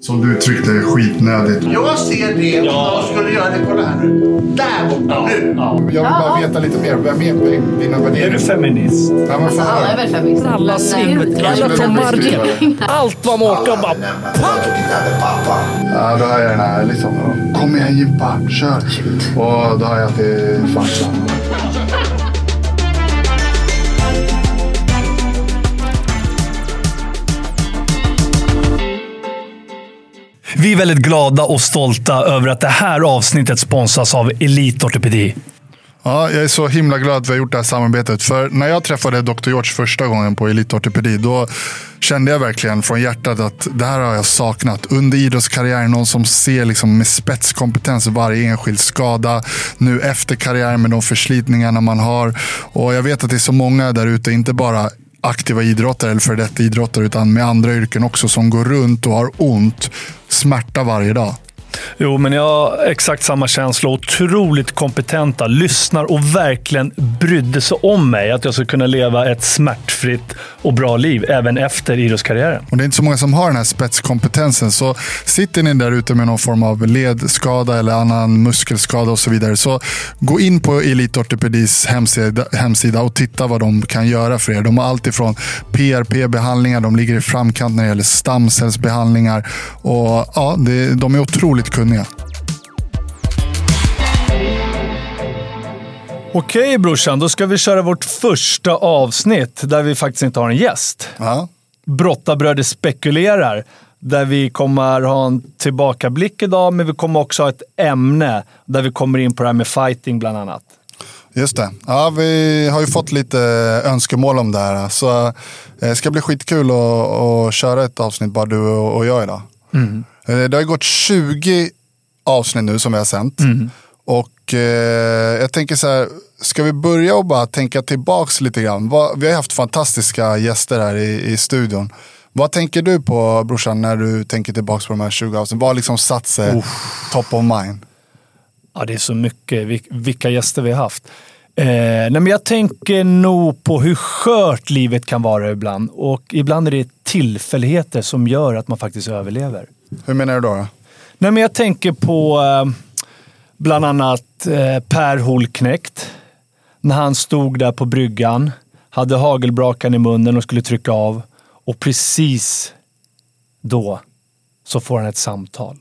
som du uttryckte är skitnödigt. Jag ser det om Ja. de skulle göra det. Kolla här nu. Där borta nu. Ja. Jag vill bara veta lite mer. Vem är dina Är du värderingar? feminist? Ja, men fan, Alla är väl feminister. Alla eh, alla från marken. Allt vad man orkar bara... Ja, då har jag den här liksom. Kom igen Jimpa, kör. Och då har jag att det Vi är väldigt glada och stolta över att det här avsnittet sponsras av Elite Ortopedi. Ja, jag är så himla glad att vi har gjort det här samarbetet. För när jag träffade Dr. George första gången på Elitortopedi, då kände jag verkligen från hjärtat att det här har jag saknat. Under idrottskarriären, någon som ser liksom med spetskompetens varje enskild skada. Nu efter karriären med de förslitningarna man har. Och jag vet att det är så många där ute, inte bara aktiva idrottare eller för detta idrottare, utan med andra yrken också, som går runt och har ont, smärta varje dag. Jo, men jag har exakt samma känsla. Otroligt kompetenta, lyssnar och verkligen brydde sig om mig. Att jag ska kunna leva ett smärtfritt och bra liv även efter idrottskarriären. Och det är inte så många som har den här spetskompetensen. Så sitter ni där ute med någon form av ledskada eller annan muskelskada och så vidare. Så gå in på Elite Ortopedis hemsida, hemsida och titta vad de kan göra för er. De har allt ifrån PRP-behandlingar, de ligger i framkant när det gäller stamcellsbehandlingar. Och ja, det, de är otroligt kunniga. Okej brorsan, då ska vi köra vårt första avsnitt där vi faktiskt inte har en gäst. Ja. Brottabröder spekulerar. Där vi kommer ha en tillbakablick idag, men vi kommer också ha ett ämne där vi kommer in på det här med fighting bland annat. Just det. Ja, vi har ju fått lite önskemål om det här. Så eh, det ska bli skitkul att, att köra ett avsnitt bara du och jag idag. Eh, Det har gått 20 avsnitt nu som vi har sänt. Och eh, jag tänker så här, ska vi börja och bara tänka tillbaks lite grann? Vad, vi har haft fantastiska gäster här i, i studion. Vad tänker du på brorsan när du tänker tillbaks på de här 20 avsnitten? Vad har liksom satt sig top of mind? Ja, det är så mycket. Vil- Vilka gäster vi har haft. Eh, nej, men jag tänker nog på hur skört livet kan vara ibland. Och ibland är det tillfälligheter som gör att man faktiskt överlever. Hur menar du då? då? Nej, men jag tänker på eh, bland annat eh, Per Holknekt. När han stod där på bryggan, hade hagelbrakan i munnen och skulle trycka av. Och precis då så får han ett samtal.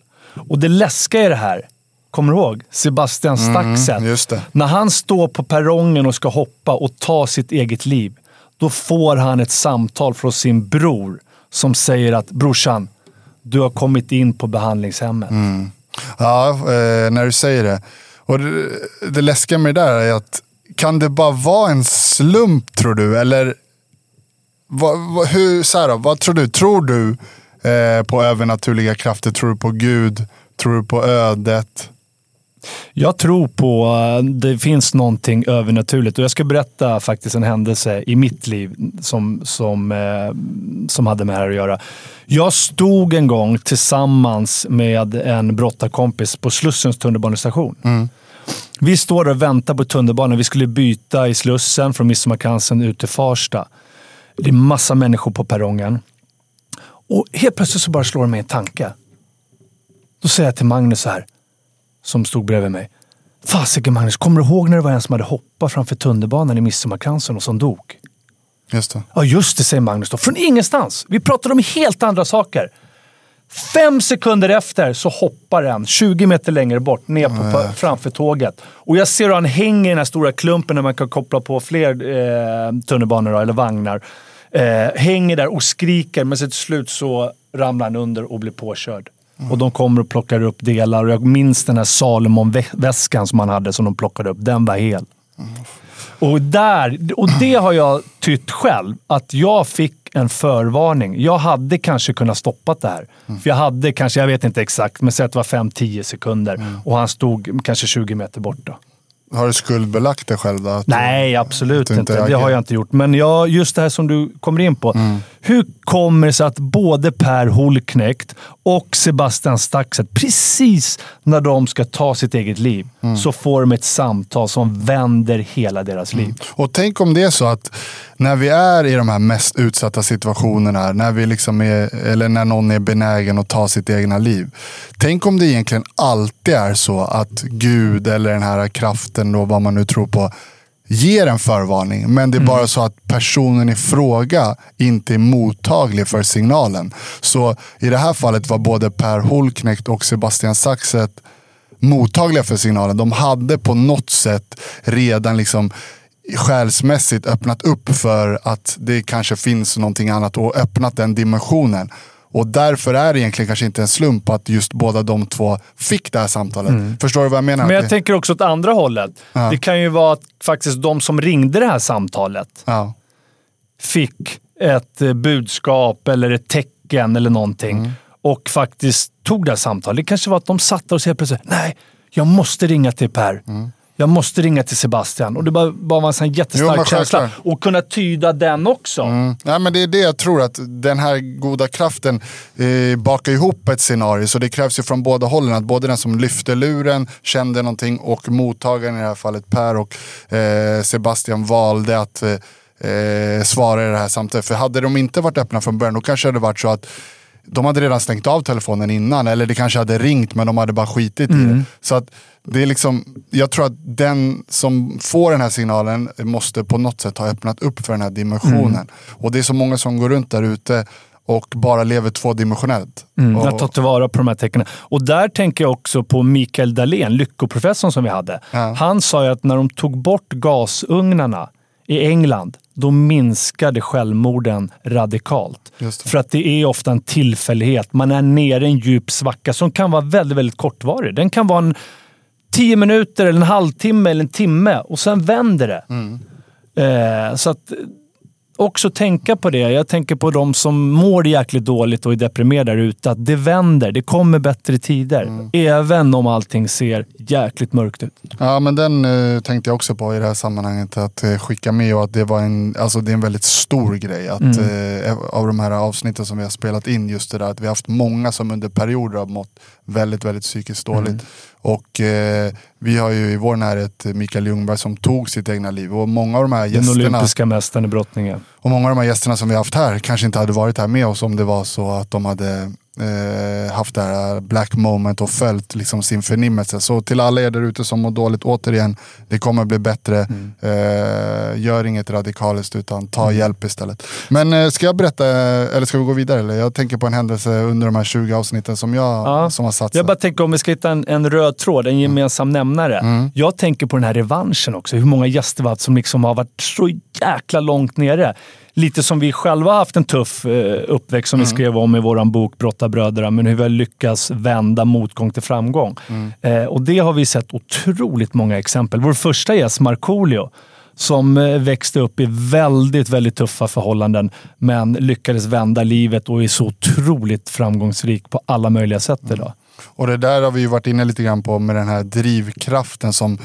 Och det läskiga i det här, kommer du ihåg? Sebastian Staxet. just det. När han står på perrongen och ska hoppa och ta sitt eget liv, då får han ett samtal från sin bror som säger att brorsan, du har kommit in på behandlingshemmet. Mm. Ja, eh, när du säger det. Och det, det läskiga med det där är att kan det bara vara en slump tror du? Eller vad, vad, hur, så här då, vad tror du? Tror du eh, på övernaturliga krafter? Tror du på Gud? Tror du på ödet? Jag tror på uh, det finns någonting övernaturligt och jag ska berätta faktiskt en händelse i mitt liv som, som, eh, som hade med det här att göra. Jag stod en gång tillsammans med en brottarkompis på Slussens tunnelbanestation. Vi står och väntar på tunnelbanan. Vi skulle byta i Slussen från Midsommarkransen ut till Farsta. Det är massa människor på perrongen. Och helt plötsligt så bara slår det mig en tanke. Då säger jag till Magnus så här som stod bredvid mig. Fasiken Magnus, kommer du ihåg när det var en som hade hoppat framför tunnelbanan i Midsommarkransen och som dog? Just det. Ja, just det, säger Magnus då. Från ingenstans. Vi pratade om helt andra saker. Fem sekunder efter så hoppar en 20 meter längre bort ner på, framför tåget. Och jag ser hur han hänger i den här stora klumpen där man kan koppla på fler eh, tunnelbanor då, eller vagnar. Eh, hänger där och skriker, men så till slut så ramlar han under och blir påkörd. Och de kommer och plockar upp delar. Och jag minns den här Salomon-väskan som han hade som de plockade upp. Den var hel. Och, där, och det har jag tytt själv, att jag fick en förvarning. Jag hade kanske kunnat stoppa det här. För jag hade kanske, jag vet inte exakt, men säg att det var 5-10 sekunder och han stod kanske 20 meter borta. Har du skuldbelagt dig själv då? Nej, absolut inte inte. Det har jag inte gjort. Men jag, just det här som du kommer in på. Mm. Hur kommer det sig att både Per Holknekt och Sebastian Staxet, precis när de ska ta sitt eget liv, Mm. så får de ett samtal som vänder hela deras liv. Och tänk om det är så att när vi är i de här mest utsatta situationerna, när, vi liksom är, eller när någon är benägen att ta sitt egna liv. Tänk om det egentligen alltid är så att Gud eller den här kraften, då, vad man nu tror på, ger en förvarning. Men det är bara så att personen i fråga inte är mottaglig för signalen. Så i det här fallet var både Per Holknekt och Sebastian Saxet mottagliga för signalen. De hade på något sätt redan liksom själsmässigt öppnat upp för att det kanske finns någonting annat och öppnat den dimensionen. Och därför är det egentligen kanske inte en slump att just båda de två fick det här samtalet. Förstår du vad jag menar? Men jag Det- tänker också åt andra hållet. Ja. Det kan ju vara att faktiskt de som ringde det här samtalet ja. fick ett eh, budskap eller ett tecken eller någonting Mm. och faktiskt tog det här samtalet. Det kanske var att de satt där och sa plötsligt nej, jag måste ringa till Per. Mm. Jag måste ringa till Sebastian. Och det bara, bara var en sån jättestark Jo, känsla. Och kunna tyda den också. Mm. Nej, men det är det jag tror, att den här goda kraften eh, bakar ihop ett scenario. Så det krävs ju från båda hållen. Att både den som lyfte luren kände någonting och mottagaren, i det här fallet Per och eh, Sebastian, valde att eh, eh, svara i det här samtalet. För hade de inte varit öppna från början, då kanske det hade varit så att de hade redan stängt av telefonen innan. Eller det kanske hade ringt, men de hade bara skitit i det. Så att det är liksom, jag tror att den som får den här signalen måste på något sätt ha öppnat upp för den här dimensionen. Och det är så många som går runt där ute och bara lever tvådimensionellt. Mm, och, att ta tillvara på de här tecknen. Och där tänker jag också på Mikael Dahlén, lyckoprofessorn som vi hade. Ja. Han sa ju att när de tog bort gasugnarna i England, då minskade självmorden radikalt. För att det är ofta en tillfällighet. Man är nere i en djup svacka som kan vara väldigt, väldigt kortvarig. Den kan vara en tio minuter, eller en halvtimme eller en timme och sen vänder det. Mm. Eh, så att också tänka på det. Jag tänker på de som mår jäkligt dåligt och är deprimerade där ute. Att det vänder. Det kommer bättre tider. Mm. Även om allting ser jäkligt mörkt ut. Ja, men den eh, tänkte jag också på i det här sammanhanget. Att eh, skicka med och att det var en, alltså det är en väldigt stor grej. Att, eh, av de här avsnitten som vi har spelat in, just det där att vi har haft många som under perioder har mått väldigt, väldigt psykiskt dåligt. Och eh, vi har ju i vår närhet Mikael Ljungberg som tog sitt egna liv. Och många av de här Den gästerna olympiska mästaren i brottning. och många av de här gästerna som vi haft här kanske inte hade varit här med oss om det var så att de hade eh, haft det här black moment och följt liksom sin förnimmelse. Så till alla er där ute som mår dåligt, återigen, det kommer bli bättre. Eh, gör inget radikaliskt utan ta hjälp istället. Men eh, ska jag berätta, eller ska vi gå vidare? Eller? Jag tänker på en händelse under de här 20 avsnitten som jag Ja. som har satt sig. Jag bara tänker om vi ska hitta en, en röd tråd, en gemensam nämnare. Mm. Jag tänker på den här revanschen också. Hur många gäster vi har haft som liksom har varit så jäkla långt nere. Lite som vi själva har haft en tuff eh, uppväxt som vi skrev om i vår bok Brottarbröderna, men hur vi har lyckats vända motgång till framgång. Eh, och det har vi sett otroligt många exempel. Vår första gäst, Markoolio, som eh, växte upp i väldigt, väldigt tuffa förhållanden, men lyckades vända livet och är så otroligt framgångsrik på alla möjliga sätt idag. Och det där har vi ju varit inne lite grann på med den här drivkraften som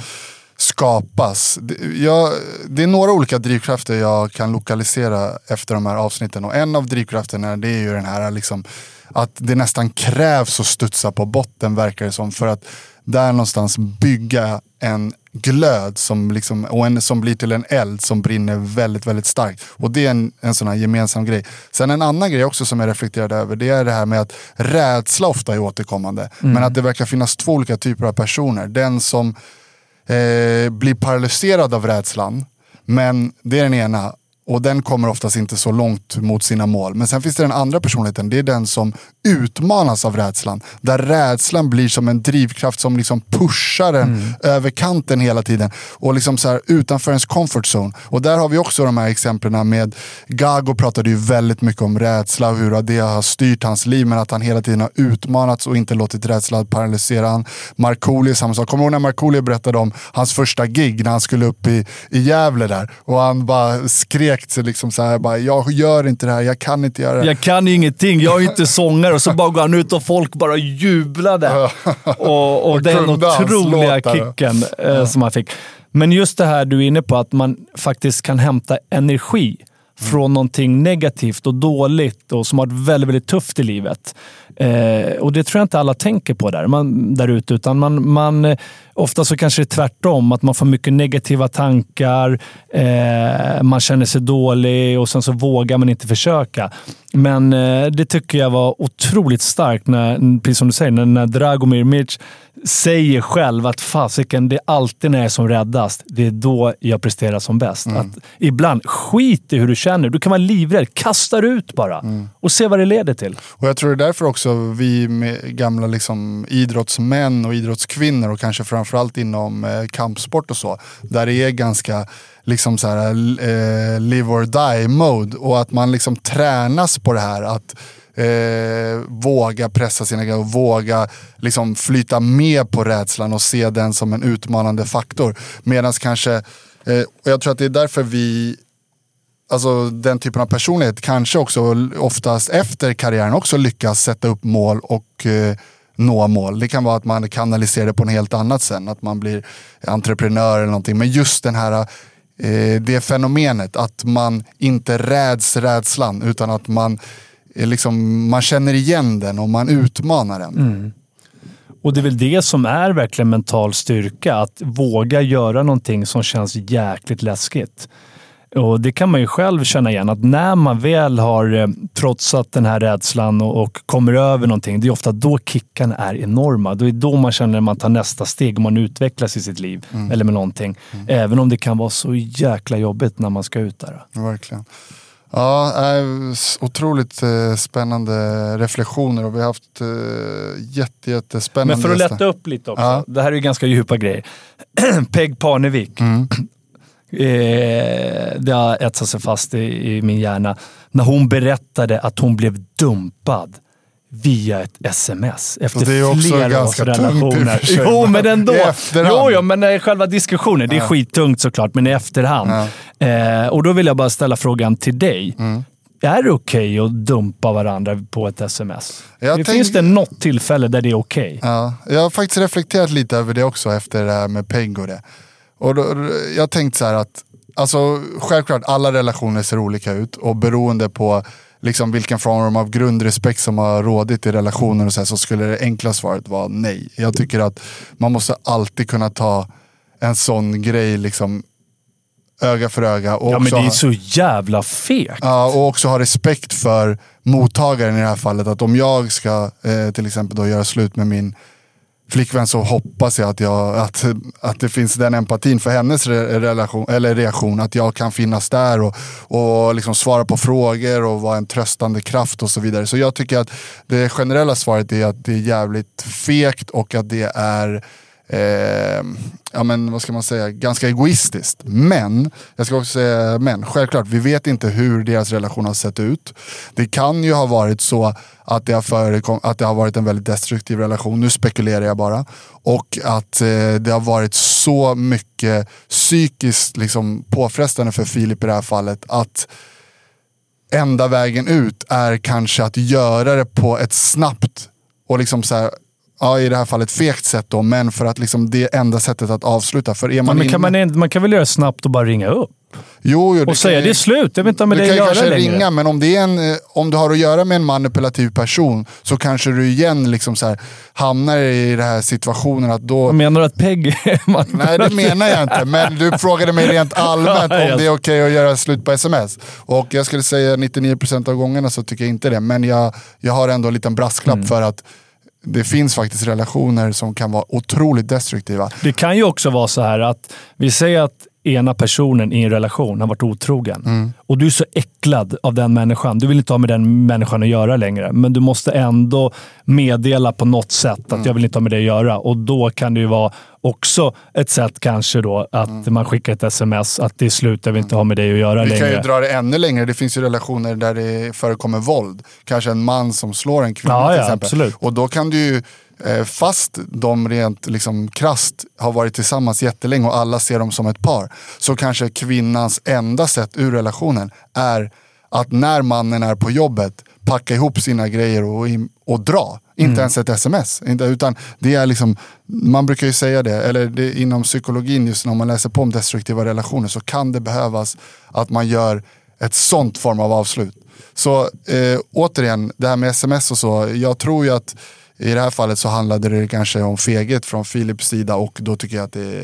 skapas. Det, jag, det är några olika drivkrafter jag kan lokalisera efter de här avsnitten. Och en av drivkrafterna det är ju den här liksom, att det nästan krävs att studsa på botten verkar det som. För att där någonstans bygga en glöd som, liksom, och en, som blir till en eld som brinner väldigt, väldigt starkt. Och det är en, en sån här gemensam grej. Sen en annan grej också som jag reflekterade över, det är det här med att rädsla ofta är återkommande. Men att det verkar finnas två olika typer av personer. Den som eh, blir paralyserad av rädslan, men det är den ena. Och den kommer oftast inte så långt mot sina mål. Men sen finns det den andra personligheten, det är den som utmanas av rädslan. Där rädslan blir som en drivkraft som liksom pushar en över kanten hela tiden. Och liksom så här, utanför ens comfort zone. Och där har vi också de här exemplen med Gago pratade ju väldigt mycket om rädsla och hur det har styrt hans liv. Men att han hela tiden har utmanats och inte låtit rädsla paralysera han. Markoolio samma sak. Kommer du ihåg när Markoolio berättade om hans första gig när han skulle upp i, i Gävle där? Och han bara skrek direkt. Så liksom så här, bara, jag gör inte det här, jag kan inte göra det. Jag kan ingenting, jag är inte sångare. Och så bara går han ut och folk bara jublade. Och, och den otroliga kicken eh, som han fick. Men just det här du är inne på, att man faktiskt kan hämta energi från någonting negativt och dåligt och som har varit väldigt, väldigt tufft i livet. Eh, och det tror jag inte alla tänker på där, man, där ute, utan man, man, eh, ofta så kanske det är tvärtom, att man får mycket negativa tankar, eh, man känner sig dålig och sen så vågar man inte försöka. Men eh, det tycker jag var otroligt starkt, när, precis som du säger, när, när Dragomir Mirc säger själv att fasiken, det är alltid när jag är som räddast, det är då jag presterar som bäst. Att ibland, skit i hur du känner. Du kan vara livrädd. Kasta ut bara och se vad det leder till. Och jag tror det är därför också vi gamla liksom idrottsmän och idrottskvinnor och kanske framförallt inom eh, kampsport och så, där det är ganska liksom så här, eh, live or die mode och att man liksom tränas på det här att eh, våga pressa sina grejer och våga liksom flyta med på rädslan och se den som en utmanande faktor. Medan kanske, eh, och jag tror att det är därför vi alltså den typen av personlighet kanske också oftast efter karriären också lyckas sätta upp mål och eh, nå mål. Det kan vara att man kanaliserar det på en helt annat sen, att man blir entreprenör eller någonting. Men just den här, eh, det fenomenet att man inte räds rädslan utan att man, eh, liksom, man känner igen den och man utmanar den. Och det är väl det som är verkligen mental styrka, att våga göra någonting som känns jäkligt läskigt. Och Det kan man ju själv känna igen, att när man väl har eh, trotsat den här rädslan och, och kommer över någonting, det är ofta då kickarna är enorma. Det är då man känner att man tar nästa steg och man utvecklas i sitt liv eller med någonting. Även om det kan vara så jäkla jobbigt när man ska ut där. Verkligen. Ja, otroligt eh, spännande reflektioner och vi har haft eh, jätte, jättespännande Men för att gäster. lätta upp lite också. Ja. Det här är ju ganska djupa grejer. Peg Parnevik. Eh, det har etsat sig fast i, i min hjärna. När hon berättade att hon blev dumpad via ett sms efter Och det är också flera ganska tungt relationer. sig, Jo, men ändå. i efterhand. Jo, jo, men själva diskussionen. Det är skittungt såklart, men i efterhand. Eh, och då vill jag bara ställa frågan till dig. Mm. Är det okej att dumpa varandra på ett sms? Jag det tänk- Finns det något tillfälle där det är okej? Ja, jag har faktiskt reflekterat lite över det också efter det här med Peg och det. Och då, jag har tänkt så här att, alltså självklart alla relationer ser olika ut och beroende på liksom vilken form av grundrespekt som har rådit i relationen och så, här, så skulle det enkla svaret vara nej. Jag tycker att man måste alltid kunna ta en sån grej liksom öga för öga. Och Ja, men det är ha- så jävla fegt. Ja, och också ha respekt för mottagaren i det här fallet. Att om jag ska eh, till exempel då göra slut med min flickvän så hoppas jag att, jag, att, att det finns den empatin för hennes re, relation, eller reaktion. Att jag kan finnas där och, och liksom svara på frågor och vara en tröstande kraft och så vidare. Så jag tycker att det generella svaret är att det är jävligt fegt och att det är eh, ja men vad ska man säga, ganska egoistiskt. Men, jag ska också säga men, självklart, vi vet inte hur deras relation har sett ut. Det kan ju ha varit så att det har, förekom, att det har varit en väldigt destruktiv relation, nu spekulerar jag bara. Och att eh, det har varit så mycket psykiskt liksom, påfrestande för Filip i det här fallet att enda vägen ut är kanske att göra det på ett snabbt och liksom så här, ja, i det här fallet fegt sätt då, men för att liksom det är enda sättet att avsluta. För är Ja, man men kan inne- man, man kan väl göra det snabbt och bara ringa upp? jo, jo, Och säga kan- det är slut, jag vill inte kan att ju göra kanske längre. ringa, men om, det är en, eh, om du har att göra med en manipulativ person så kanske du igen liksom så här, hamnar i den här situationen att då... Jag menar du att Peg... man- Nej, det menar jag inte. Men du frågade mig rent allmänt Ja, om det är okej att göra slut på sms. Och jag skulle säga 99% av gångerna så tycker jag inte det. Men jag, jag har ändå en liten brasklapp Mm. för att det finns faktiskt relationer som kan vara otroligt destruktiva. Det kan ju också vara så här att vi säger att ena personen i en relation har varit otrogen. Mm. Och du är så äcklad av den människan. Du vill inte ha med den människan att göra längre. Men du måste ändå meddela på något sätt att Mm. jag vill inte ha med det att göra. Och då kan det ju vara också ett sätt kanske då att man skickar ett sms att det är slut, jag vill inte ha med dig att göra Vi längre. kan ju dra det ännu längre. Det finns ju relationer där det förekommer våld. Kanske en man som slår en kvinna Ja, till ja, exempel. absolut. Och då kan du ju, fast de rent liksom krasst har varit tillsammans jättelänge och alla ser dem som ett par, så kanske kvinnans enda sätt ur relationen är att när mannen är på jobbet packa ihop sina grejer och, och dra. Inte Mm. ens ett sms. Inte, utan det är liksom, man brukar ju säga det, eller det, inom psykologin just när man läser på om destruktiva relationer så kan det behövas att man gör ett sånt form av avslut. Så eh, återigen, det här med sms och så, jag tror ju att i det här fallet så handlade det kanske om feghet från Philips sida och då tycker jag att det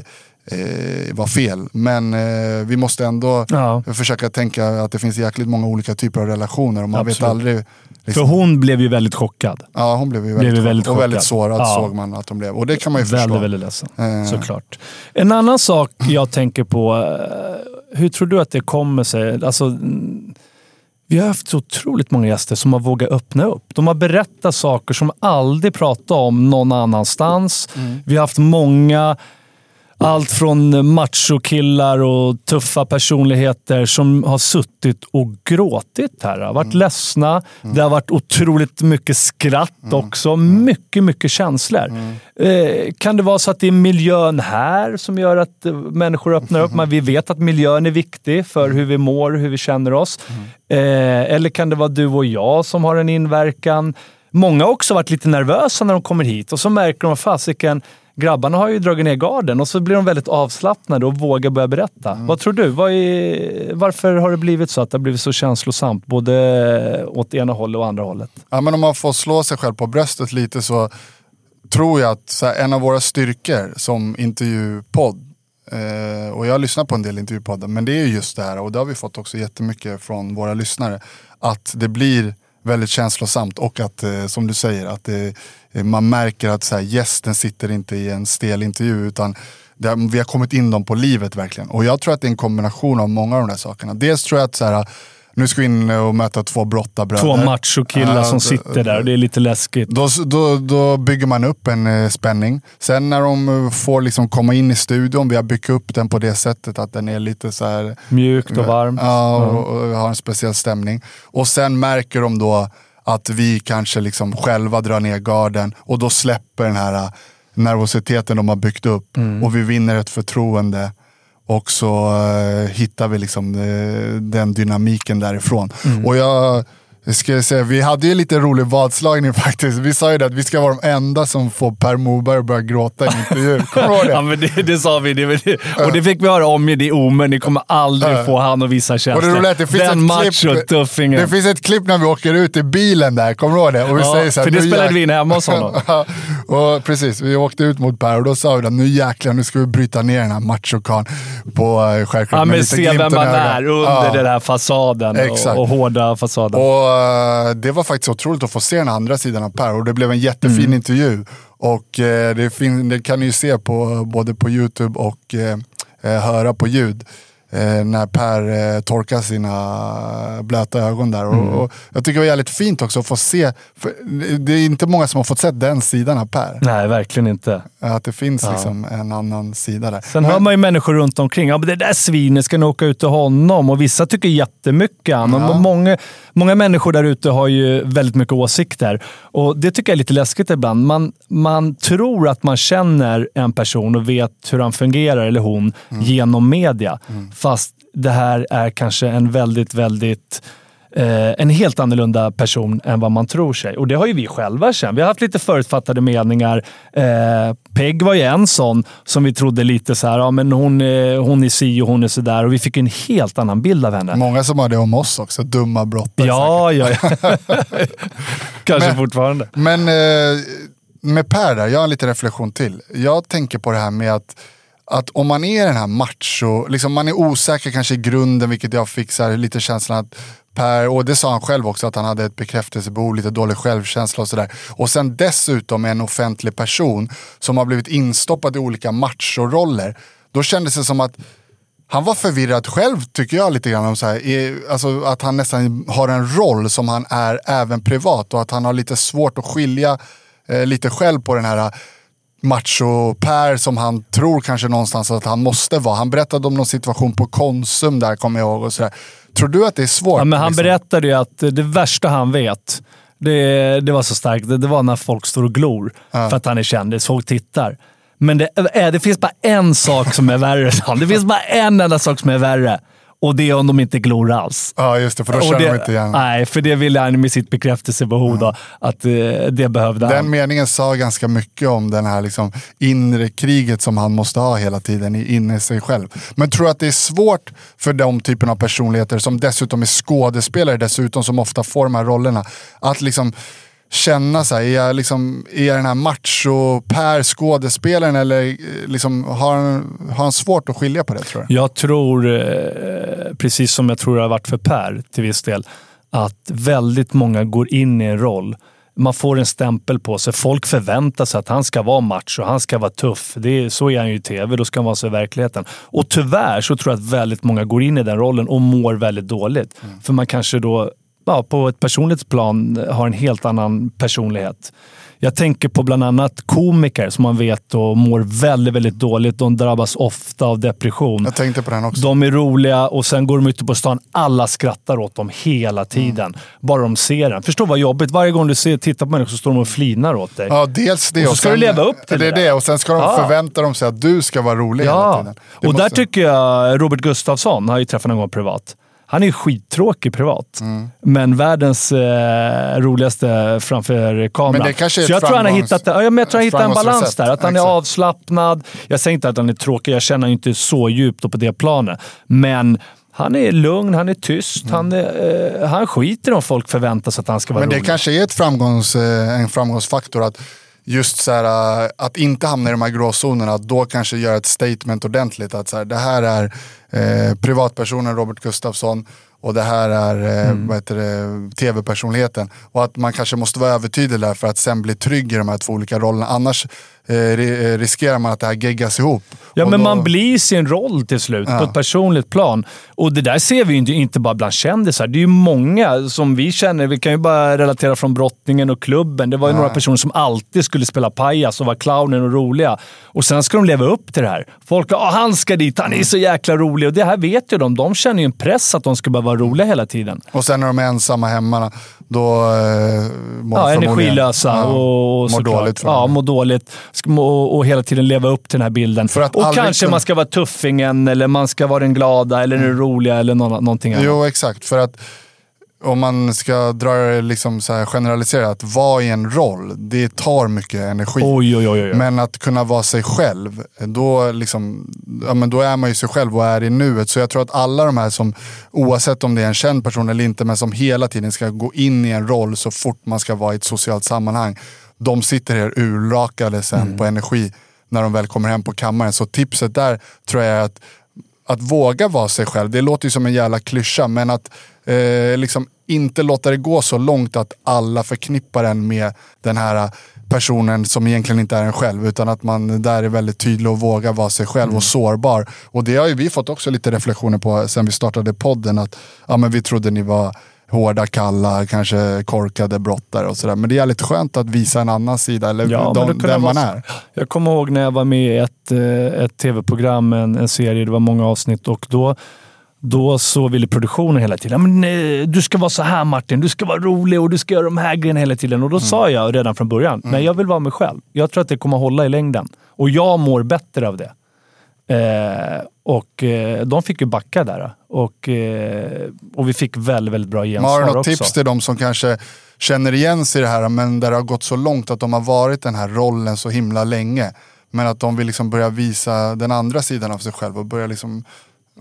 eh, var fel. Men eh, vi måste ändå Ja. försöka tänka att det finns jäkligt många olika typer av relationer och man vet Absolut. aldrig. För Liksom, hon blev ju väldigt chockad. ja, hon blev ju blev väldigt, ju väldigt och väldigt chockad. sårad Ja. såg man att hon blev. Och det kan man ju förstå. Väldigt, väldigt ledsen. Eh. Såklart. En annan sak jag tänker på. eh, Hur tror du att det kommer sig? Alltså, vi har haft så otroligt många gäster som har vågat öppna upp. De har berättat saker som aldrig pratat om någon annanstans. Mm. Vi har haft många allt från machokillar och tuffa personligheter som har suttit och gråtit här. Har varit Mm. ledsna. Det har varit otroligt mycket skratt Mm. också. Mycket, mycket känslor. Eh, kan det vara så att det är miljön här som gör att eh, människor öppnar upp? Men vi vet att miljön är viktig för hur vi mår, hur vi känner oss. Eh, eller kan det vara du och jag som har en inverkan? Många har också varit lite nervösa när de kommer hit och så märker de, fasiken, grabbarna har ju dragit ner garden och så blir de väldigt avslappnade och vågar börja berätta. Vad tror du? Vad är, varför har det blivit så att det har blivit så känslosamt? Både åt ena hållet och andra hållet. Ja, men om man får slå sig själv på bröstet lite så tror jag att här, en av våra styrkor som intervjupodd, eh, och jag har lyssnat på en del intervjupoddar, men det är ju just det här, och det har vi fått också jättemycket från våra lyssnare, att det blir väldigt känslosamt och att, eh, som du säger, att det, eh, man märker att så här, gästen sitter inte i en stel intervju, utan det, vi har kommit in dem på livet verkligen. Och jag tror att det är en kombination av många av de där sakerna. Dels tror jag att så här, nu ska vi in och möta två brottarbröder. Två machokillar Ja, som sitter där och det är lite läskigt. Då, då, då bygger man upp en eh, spänning. Sen när de eh, får liksom komma in i studion, vi har byggt upp den på det sättet att den är lite så här Mjukt och varmt. Ja, och, och har en speciell stämning. Och sen märker de då att vi kanske liksom själva drar ner garden och då släpper den här eh, nervositeten de har byggt upp Mm. och vi vinner ett förtroende. Och så eh, hittar vi liksom eh, den dynamiken därifrån. Mm. Och jag ska jag säga, vi hade ju lite rolig vadslagning faktiskt. Vi sa ju det att vi ska vara de enda som får Per Morberg att börja gråta i en intervju. Kommer du ihåg det? Ja, men det, det sa vi. Det, det, och det fick vi höra om i det omen. Ni kommer aldrig få han att visa Och känslor. det är att det finns Den ett klipp, machotuffingen. det finns ett klipp när vi åker ut i bilen där, kommer du ihåg det? Och vi Ja, säger så här, för det "Nu spelade jäk-" vi in hemma hos honom. Och precis, vi åkte ut mot Per och då sa vi att nu jäklar, nu ska vi bryta ner den här machokan på uh, skärgården. Ja, men se vem man är under Ja. den här fasaden Exakt. och, och hårda fasaden. Och eh, det var faktiskt otroligt att få se den andra sidan av Per och det blev en jättefin Mm. intervju. Och eh, det, fin- det kan ni ju se på, både på YouTube och eh, eh, höra på ljud. Eh, när Per eh, torkar sina blöta ögon där. Mm. Och, och jag tycker det var jävligt fint också att få se, det är inte många som har fått se den sidan av Per. Nej, verkligen inte. Att det finns liksom en annan sida där. Sen hör man ju människor runt omkring. Ja, men det där svinet ska nog åka ut till honom. Och vissa tycker jättemycket. honom. Ja. Många, många människor där ute har ju väldigt mycket åsikter. Och Det tycker jag är lite läskigt ibland. Man, man tror att man känner en person och vet hur han fungerar, eller hon, Mm. genom media. Fast det här är kanske en väldigt, väldigt eh, en helt annorlunda person än vad man tror sig. Och det har ju vi själva känt. Vi har haft lite förutfattade meningar. Eh, Peg var ju en sån som vi trodde lite så här, ja men hon, eh, hon är si och hon är så där. Och vi fick en helt annan bild av henne. Många som har det om oss också, dumma brottare. Ja, ja, ja. Kanske Men- fortfarande. Men eh, med Per där, jag har en liten reflektion till. Jag tänker på det här med att, att om man är den här macho, liksom man är osäker kanske i grunden, vilket jag fick så här, lite känslan att Per, och det sa han själv också, att han hade ett bekräftelsebehov, lite dålig självkänsla och sådär. Och sen dessutom en offentlig person som har blivit instoppad i olika machoroller. Då kändes det som att han var förvirrad själv tycker jag lite grann. Om så här, alltså att han nästan har en roll som han är även privat och att han har lite svårt att skilja eh, lite själv på den här macho-Per som han tror kanske någonstans att han måste vara. Han berättade om någon situation på Konsum där, kommer jag ihåg. Och sådär. Tror du att det är svårt? Ja, men han liksom? berättade ju att det värsta han vet, det, det var så starkt, det, det var när folk står och glor för att han är kändis. Folk tittar. Men det, äh, det finns bara en sak som är värre. Det finns bara en enda sak som är värre. Och det är om de inte glor alls. Ja, just det. För då känner det, de inte igen. Nej, för det ville han med sitt bekräftelsebehov då, att eh, det behövde han. Den meningen sa ganska mycket om den här liksom inre kriget som han måste ha hela tiden inne i sig själv. Men tror du att det är svårt för de typen av personligheter som dessutom är skådespelare dessutom som ofta får de här rollerna att liksom känna så här, är jag, liksom, är jag den här macho-Per skådespelaren eller eh, liksom, har, han, har han svårt att skilja på det tror du? Jag tror, eh, precis som jag tror det har varit för Per till viss del, att väldigt många går in i en roll. Man får en stämpel på sig. Folk förväntar sig att han ska vara macho, han ska vara tuff. Det är, så är han ju i tv, då ska han vara så i verkligheten. Och tyvärr så tror jag att väldigt många går in i den rollen och mår väldigt dåligt. För man kanske då ja, på ett personligt plan har en helt annan personlighet. Jag tänker på bland annat komiker som man vet och mår väldigt, väldigt dåligt. De drabbas ofta av depression. Jag tänkte på den också. De är roliga och sen går de ute på stan. Alla skrattar åt dem hela tiden. Mm. Bara de ser den. Förstå vad jobbigt. Varje gång du ser, tittar på människor så står de och flinar åt dig. Ja, dels det. Och så ska du leva upp till det. är det där. det. Och sen ska de Ja. förvänta dem sig att du ska vara rolig hela Ja, tiden. Det och där måste- tycker jag Robert Gustafsson, har jag ju träffat någon gång privat. Han är skittråkig privat, Mm. men världens eh, roligaste framför kameran. Men det är Så jag tror han har hittat, ja, men jag tror han hittat en balans där. Att han är Exakt. avslappnad. Jag säger inte att han är tråkig, jag känner inte så djupt på det planet. Men han är lugn, han är tyst, han, är, eh, han skiter om folk förväntar sig att han ska vara Men det rolig. kanske är ett framgångs, eh, en framgångsfaktor att just så här, äh, att inte hamna i de här gråzonerna, att då kanske göra ett statement ordentligt. Att så här, det här är eh, privatpersonen Robert Gustafsson och det här är eh, det, tv-personligheten. Och att man kanske måste vara övertydlig där för att sen bli trygg i de här två olika rollerna. Annars eh, eh, riskerar man att det här geggas ihop. Ja, Och men då- man blir sin roll till slut på Ja. ett personligt plan. Och det där ser vi ju inte, bara bland kändisar. Det är ju många som vi känner. Vi kan ju bara relatera från brottningen och klubben. Det var ju några personer som alltid skulle spela pajas och vara clownen och roliga. Och sen ska de leva upp till det här. Folk ah, han ska dit, han är så jäkla rolig. Och det här vet ju de. De känner ju en press att de ska bara vara roliga hela tiden. Och sen när de är ensamma hemma, då eh, mår Ja, energilösa Ja, och, och mår dåligt. Ja, mår dåligt. Må, och hela tiden leva upp till den här bilden. Och kanske kunna- man ska vara tuffingen, eller man ska vara den glada, eller den roliga, eller nå- någonting annat. Jo, exakt. För att om man ska dra det liksom så här generaliserat, att vara i en roll, det tar mycket energi. Oj, oj. oj. Men att kunna vara sig själv, då, liksom, ja, men då är man ju sig själv och är i nuet. Så jag tror att alla de här som, oavsett om det är en känd person eller inte, men som hela tiden ska gå in i en roll så fort man ska vara i ett socialt sammanhang. De sitter här urlakade sen Mm. på energi när de väl kommer hem på kammaren. Så tipset där tror jag är att att våga vara sig själv, det låter ju som en jävla klyscha, men att eh, liksom inte låta det gå så långt att alla förknippar en med den här personen som egentligen inte är en själv. Utan att man där är väldigt tydlig och vågar vara sig själv och sårbar. Och det har ju vi fått också lite reflektioner på sen vi startade podden. Att ja, men vi trodde ni var hårda, kalla, kanske korkade brottare och sådär. Men det är lite skönt att visa en annan sida, eller Ja, de, den man är. Jag kommer ihåg när jag var med i ett, eh, ett tv-program, en, en serie, det var många avsnitt och då då så ville produktionen hela tiden, "Ja, men, eh, du ska vara så här Martin, du ska vara rolig och du ska göra de här grejerna hela tiden. Och då sa jag redan från början, nej jag vill vara mig själv. Jag tror att det kommer hålla i längden. Och jag mår bättre av det. Eh, och eh, de fick ju backa där. Och, eh, och vi fick väldigt, väldigt bra gensvar har du något också. tips till de som kanske känner igen sig i det här men där det har gått så långt att de har varit den här rollen så himla länge. Men att de vill liksom börja visa den andra sidan av sig själv och börja liksom...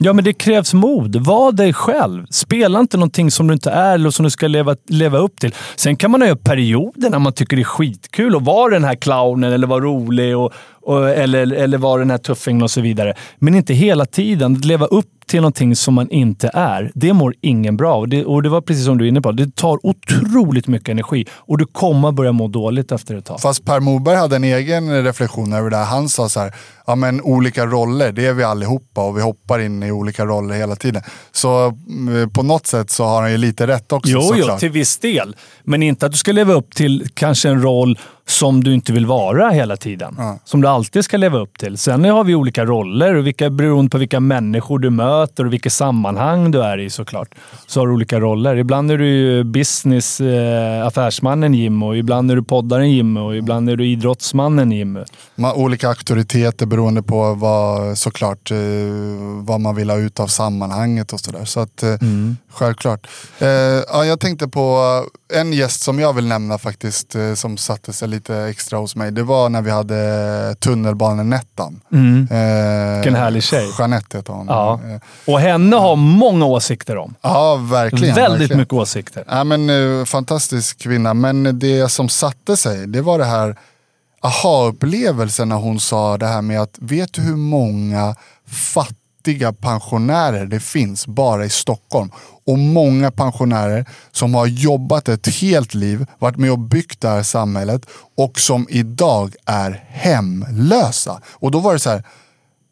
Ja, men det krävs mod. Var dig själv. Spela inte någonting som du inte är eller som du ska leva, leva upp till. Sen kan man ha perioder när man tycker det är skitkul att vara den här clownen eller vara rolig och, och, eller, eller vara den här tuffingen och så vidare. Men inte hela tiden. Att leva upp till någonting som man inte är, det mår ingen bra av. Det, och det var precis som du är inne på. Det tar otroligt mycket energi och du kommer börja må dåligt efter ett tag. Fast Per Morberg hade en egen reflektion över det här. Han sa så här, ja, men, olika roller, det är vi allihopa och vi hoppar in i olika roller hela tiden. Så eh, på något sätt så har han ju lite rätt också Jo, jo, till viss del. Men inte att du ska leva upp till kanske en roll som du inte vill vara hela tiden. Som du alltid ska leva upp till. Sen har vi olika roller och vilka, beroende på vilka människor du möter och vilket sammanhang du är i såklart. Så har du olika roller. Ibland är du ju business, eh, affärsmannen Jim och ibland är du poddaren Jim och ibland är du idrottsmannen Jim. Man, olika auktoriteter beroende på vad, såklart, eh, vad man vill ha ut av sammanhanget och sådär. Så att, eh, självklart. Eh, ja, jag tänkte på en gäst som jag vill nämna faktiskt, eh, som satte sig lite extra hos mig. Det var när vi hade tunnelbanenettan. Eh, Vilken härlig tjej. Jeanette heter hon. Ja. Eh, Och henne har många åsikter om. ja verkligen. Väldigt verkligen. mycket åsikter. Ja, men, eh, fantastisk kvinna, men det som satte sig, det var det här aha-upplevelsen när hon sa det här med att vet du hur många fattiga pensionärer det finns bara i Stockholm? Och många pensionärer som har jobbat ett helt liv, varit med och byggt det här samhället och som idag är hemlösa. Och då var det så här,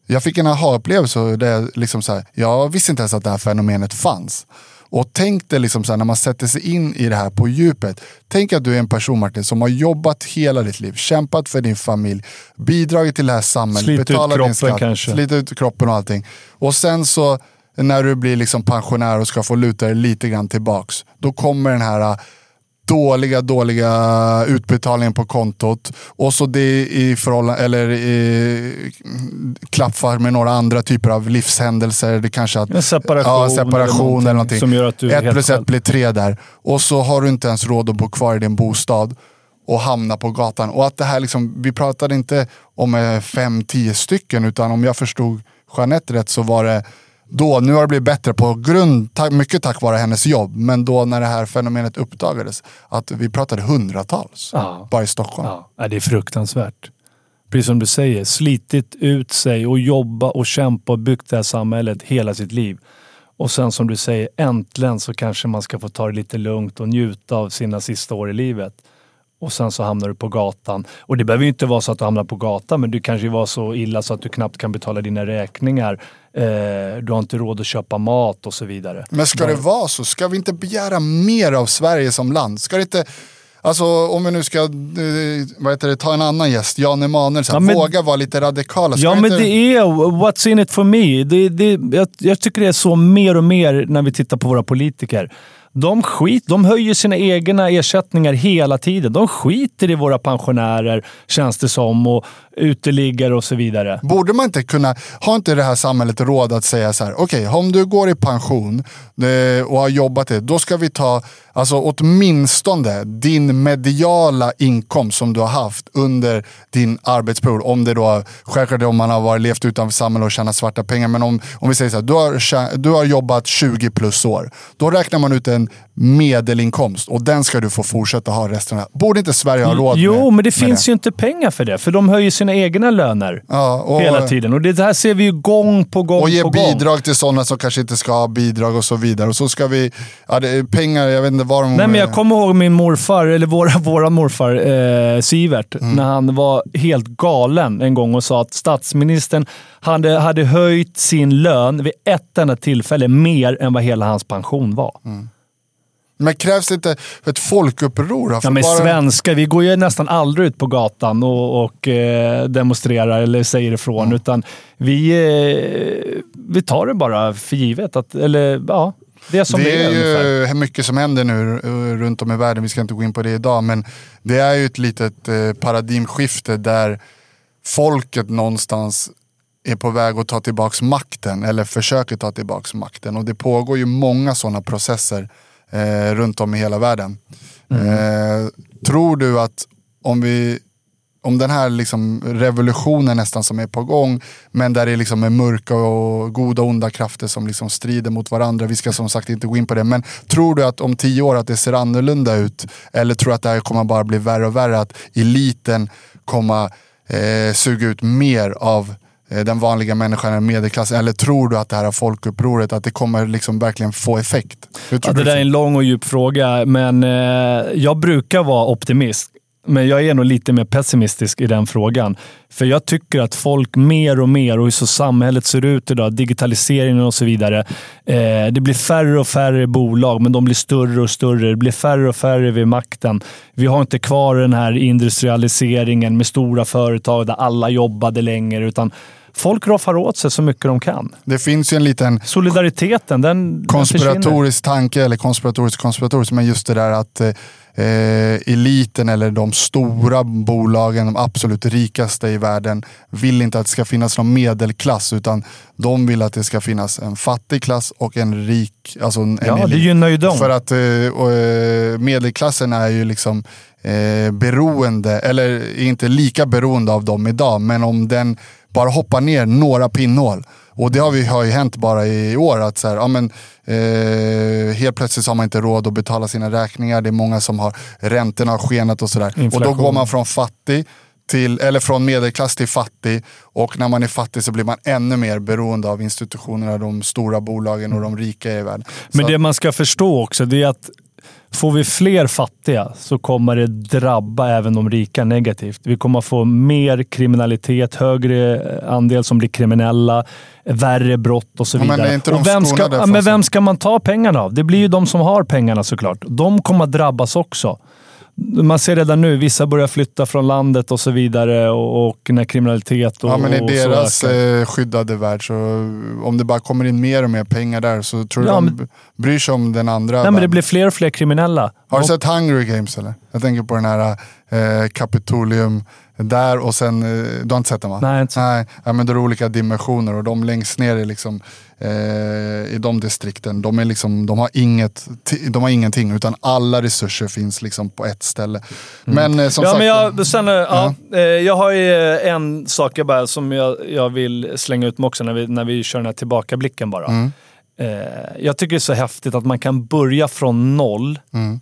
jag fick en aha-upplevelse liksom så här, jag visste inte ens att det här fenomenet fanns. Och tänk dig liksom så här, när man sätter sig in i det här på djupet. Tänk att du är en person Martin som har jobbat hela ditt liv, kämpat för din familj, bidragit till det här samhället, Slitit ut betalat din kroppen skatt, kanske. slitit ut kroppen och allting. Och sen så när du blir liksom pensionär och ska få luta dig lite grann tillbaks, då kommer den här dåliga, dåliga utbetalningen på kontot och så det i förhållande, eller i, klaffar med några andra typer av livshändelser. Det kanske att, En separation ja, eller separation eller någonting någonting. som gör att du ett plus själv. ett blir tre där. Och så har du inte ens råd att bo kvar i din bostad och hamna på gatan. Och att det här liksom, vi pratade inte om eh, fem, tio stycken utan om jag förstod Jeanette rätt så var det då, nu har det blivit bättre på grund, mycket tack vare hennes jobb, men då när det här fenomenet uppdagades, att vi pratade hundratals Ja. bara i Stockholm. Ja, det är fruktansvärt. Precis som du säger, slitit ut sig och jobba och kämpa och byggt det här samhället hela sitt liv. Och sen som du säger, äntligen så kanske man ska få ta det lite lugnt och njuta av sina sista år i livet. Och sen så hamnar du på gatan. Och det behöver ju inte vara så att du hamnar på gatan, men du kanske var så illa så att du knappt kan betala dina räkningar. Eh, du har inte råd att köpa mat och så vidare. Men ska det vara så? Ska vi inte begära mer av Sverige som land? Ska det inte... Alltså om vi nu ska eh, vad heter det, ta en annan gäst, Jan Emanuel, Ja, men- våga vara lite radikala. Ska Ja, men inte... det är what's in it for me. Det, det, jag, jag tycker det är så mer och mer när vi tittar på våra politiker. De, skit, de höjer sina egna ersättningar hela tiden. De skiter i våra pensionärer, känns det som, och uteliggare och så vidare. Borde man inte kunna, har inte det här samhället råd att säga så här, okej om du går i pension eh, och har jobbat det, då ska vi ta alltså, åtminstone din mediala inkomst som du har haft under din arbetsperiod. Om det då, självklart om man har varit, levt utanför samhället och tjänat svarta pengar, men om, om vi säger så här, du har, du har jobbat 20 plus år. Då räknar man ut en medelinkomst och den ska du få fortsätta ha resten av Borde inte Sverige ha råd Jo, med men det finns ju inte pengar för det, för de höjer sina egna löner Ja, och- hela tiden. Och det här ser vi ju gång på gång Och ge på gång. bidrag till sådana som kanske inte ska ha bidrag och så vidare. Och så ska vi, ja pengar, jag vet inte var de... Nej, men jag kommer ihåg min morfar, eller våra, våran morfar eh, Sivert, Mm. när han var helt galen en gång och sa att statsministern hade, hade höjt sin lön vid ett enda tillfälle mer än vad hela hans pension var. Men krävs det inte för ett folkuppror? Ja, men bara- svenskar, vi går ju nästan aldrig ut på gatan och, och eh, demonstrerar eller säger ifrån, utan vi, eh, vi tar det bara för givet. Att, eller ja, det är som det, är ungefär. ju mycket som händer nu eh, runt om i världen, vi ska inte gå in på det idag, men det är ju ett litet eh, paradigmskifte där folket någonstans är på väg att ta tillbaks makten eller försöker ta tillbaks makten. Och det pågår ju många sådana processer eh, runt om i hela världen. Eh, tror du att om vi om den här liksom revolutionen nästan som är på gång, men där det liksom är mörka och goda och onda krafter som liksom strider mot varandra. Vi ska som sagt inte gå in på det, men tror du att om tio år att det ser annorlunda ut? Eller tror du att det här kommer bara bli värre och värre? Att eliten kommer eh, suga ut mer av den vanliga människan, eller medelklassen? Eller tror du att det här folkupproret, att det kommer liksom verkligen få effekt? Ja, det där är en lång och djup fråga, men eh, jag brukar vara optimist. men jag är nog lite mer pessimistisk i den frågan. För jag tycker att folk mer och mer, och hur så samhället ser ut idag, digitaliseringen och så vidare. Eh, det blir färre och färre bolag, men de blir större och större. Det blir färre och färre vid makten. Vi har inte kvar den här industrialiseringen med stora företag där alla jobbade längre, utan folk roffar åt sig så mycket de kan. Det finns ju en liten Solidariteten, den, den konspiratorisk tanke, eller konspiratorisk konspiratorisk, men just det där att eh, eliten eller de stora bolagen, de absolut rikaste i världen, vill inte att det ska finnas någon medelklass, utan de vill att det ska finnas en fattig klass och en rik, alltså en Ja, det elit. gynnar ju dem. För att eh, eh, medelklassen är ju liksom eh, beroende, eller inte lika beroende av dem idag, men om den bara hoppar ner några pinnhål. Och det har, vi, har ju hänt bara i år, att så här, ja, men, eh, helt plötsligt har man inte råd att betala sina räkningar. Det är många som har, räntorna har skenat och sådär. Och då går man från fattig till, eller från medelklass till fattig. Och när man är fattig så blir man ännu mer beroende av institutionerna, de stora bolagen och de rika i världen. Men Så- det man ska förstå också, det är att får vi fler fattiga så kommer det drabba även de rika negativt. Vi kommer få mer kriminalitet, högre andel som blir kriminella, värre brott och så Ja, men vidare. är inte de och vem ska, men vem ska man ta pengarna av? Det blir ju de som har pengarna såklart. De kommer drabbas också. Man ser redan nu, vissa börjar flytta från landet och så vidare och, och när kriminalitet och Ja men i och så deras eh, skyddade värld så om det bara kommer in mer och mer pengar där så tror du Ja, de men- b- bryr sig om den andra Nej, men det världen. blir fler och fler kriminella. Har du Och- sett Hunger Games eller? Jag tänker på den här eh, Kapitolium där och sen, eh, du har inte sett den va? Nej, inte så. Nej, ja, men det är olika dimensioner och de längst ner är liksom, eh, i de distrikten, de, är liksom, de, har inget, de har ingenting utan alla resurser finns liksom på ett ställe. Men eh, som ja, sagt, men jag, sen, eh, ja. eh, jag har ju eh, en sak jag, bara, som jag, jag vill slänga ut med också när vi, när vi kör den här tillbakablicken bara. Mm. Eh, jag tycker det är så häftigt att man kan börja från noll Mm.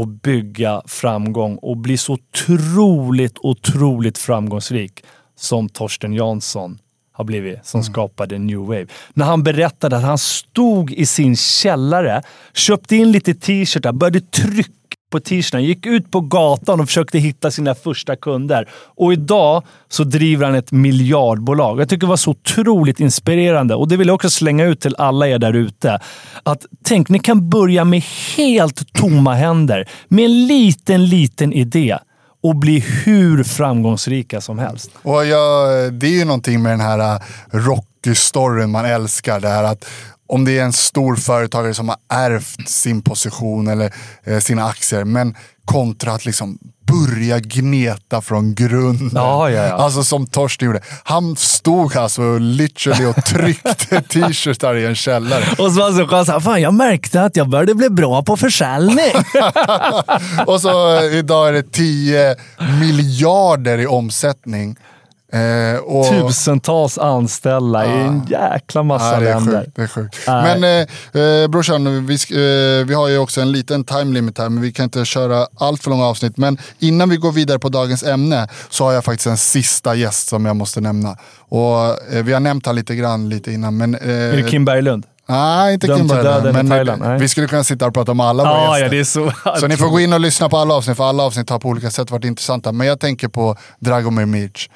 Och bygga framgång och bli så otroligt, otroligt framgångsrik som Torsten Jansson har blivit, som skapade New Wave. När han berättade att han stod i sin källare, köpte in lite t-shirtar, började trycka på t-shirtarna, gick ut på gatan och försökte hitta sina första kunder. Och idag så driver han ett miljardbolag. Jag tycker det var så otroligt inspirerande och det vill jag också slänga ut till alla er där ute. Att tänk, ni kan börja med helt tomma händer, med en liten, liten idé och bli hur framgångsrika som helst. Och jag, det är ju någonting med den här äh, Rocky-storyn man älskar. Det här att om det är en stor företagare som har ärvt sin position eller eh, sina aktier, men kontra att liksom börja gneta från grunden. Ja, ja, ja. Alltså som Torsten gjorde. Han stod alltså literally och tryckte t-shirtar i en källare. Och så var så här, fan jag märkte att jag började bli bra på försäljning. och så eh, idag är det 10 miljarder i omsättning. Eh, och, Tusentals anställda i en jäkla massa Ja, det länder. sjukt. Det är sjukt. Men eh, eh, brorsan, vi, eh, vi har ju också en liten time limit här, men vi kan inte köra allt för långa avsnitt. Men innan vi går vidare på dagens ämne så har jag faktiskt en sista gäst som jag måste nämna. Och eh, Vi har nämnt han lite grann lite innan, men... Är det Kim Berglund? Nej, inte Kim Berglund, men Thailand? Nej. vi skulle kunna sitta och prata om alla våra Ja, gäster. ja, det är så. Så ni får gå in och lyssna på alla avsnitt, för alla avsnitt har på olika sätt varit intressanta. Men jag tänker på Dragomir Mic.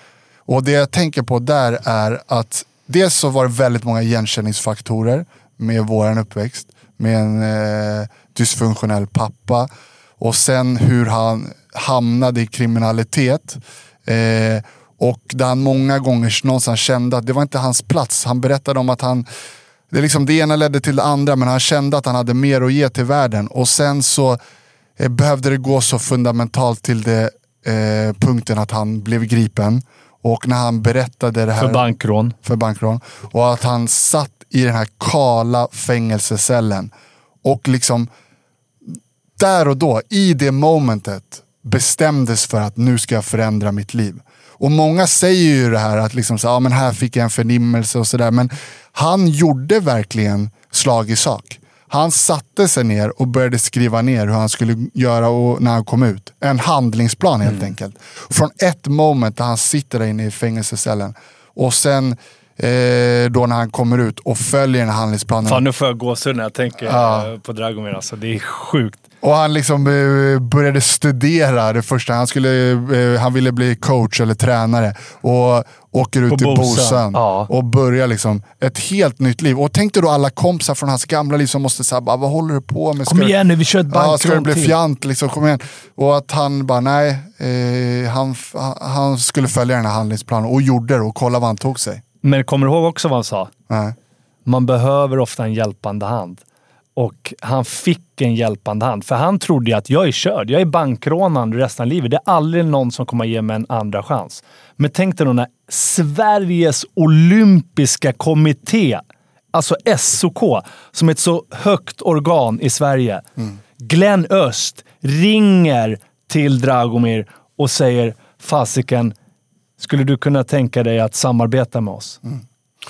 Och det jag tänker på där är att dels så var det väldigt många igenkänningsfaktorer med våran uppväxt. Med en eh, dysfunktionell pappa. Och sen hur han hamnade i kriminalitet. Eh, och där han många gånger någonstans kände att det var inte hans plats. Han berättade om att han det, är liksom, det ena ledde till det andra, men han kände att han hade mer att ge till världen. Och sen så eh, behövde det gå så fundamentalt till det eh, punkten att han blev gripen. Och när han berättade det här För bankrån. för bankrån. Och att han satt i den här kala fängelsecellen. Och liksom där och då, i det momentet, bestämdes för att nu ska jag förändra mitt liv. Och många säger ju det här att liksom så, ja, men här fick jag en förnimmelse och sådär. Men han gjorde verkligen slag i sak. Han satte sig ner och började skriva ner hur han skulle göra och, när han kom ut. En handlingsplan helt enkelt. Från ett moment där han sitter där inne i fängelsecellen. Och sen eh, då när han kommer ut och följer den här handlingsplanen. Fan, nu får jag gåshud när jag tänker Ja. eh, på Dragomir. Alltså, det är sjukt. Och han liksom eh, började studera det första. Han, skulle, eh, han ville bli coach eller tränare. Och åker ut På till Bosön. Bosön Ja. och börjar liksom ett helt nytt liv. Och tänk dig då alla kompisar från hans gamla liv som måste säga vad håller du på med? Kom Ska du- igen nu, vi kör ett Ja, ska det bankrån bli till. fjant liksom? Kom igen. Och att han bara, nej. Eh, han, han skulle följa den här handlingsplanen och gjorde det och kolla vad han tog sig. Men kommer du ihåg också vad han sa? Nej. Man behöver ofta en hjälpande hand. Och han fick en hjälpande hand. För han trodde ju att jag är körd. Jag är bankrånaren resten av livet. Det är aldrig någon som kommer ge mig en andra chans. Men tänk dig då när Sveriges olympiska kommitté, alltså SOK, som är ett så högt organ i Sverige. Glenn Öst ringer till Dragomir och säger fasiken, skulle du kunna tänka dig att samarbeta med oss? Mm.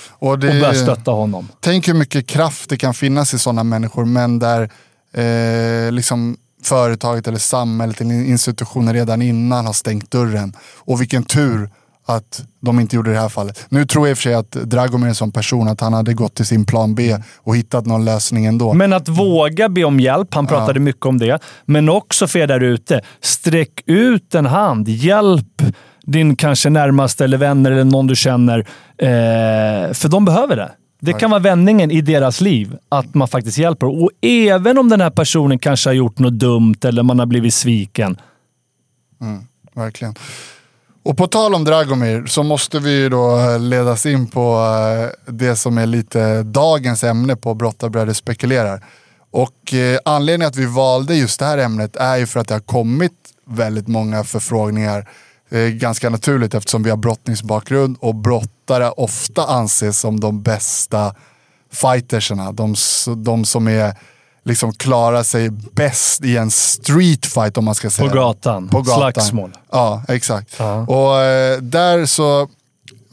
Och det, Och börja stötta honom. Tänk hur mycket kraft det kan finnas i sådana människor, men där eh, liksom företaget eller samhället eller institutionen redan innan har stängt dörren. Och vilken tur att de inte gjorde det här fallet. Nu tror jag i och för sig att Dragomir är en sån person att han hade gått till sin plan B och hittat någon lösning ändå. Men att våga be om hjälp, han pratade mycket om det. Men också för er där ute, sträck ut en hand. Hjälp din kanske närmaste eller vänner eller någon du känner. Eh, för de behöver det. Det kan vara vändningen i deras liv, att man faktiskt hjälper. Och även om den här personen kanske har gjort något dumt eller man har blivit sviken. Verkligen. Och på tal om Dragomir så måste vi ju då eh, ledas in på eh, det som är lite dagens ämne på Brottarbröder spekulerar. Och eh, anledningen att vi valde just det här ämnet är ju för att det har kommit väldigt många förfrågningar. Eh, ganska naturligt eftersom vi har brottningsbakgrund och brottare ofta anses som de bästa fightersarna. De, de som är liksom klarar sig bäst i en street fight om man ska säga. gatan. På gatan. Slagsmål. Ja, exakt. Ja. Och eh, där så,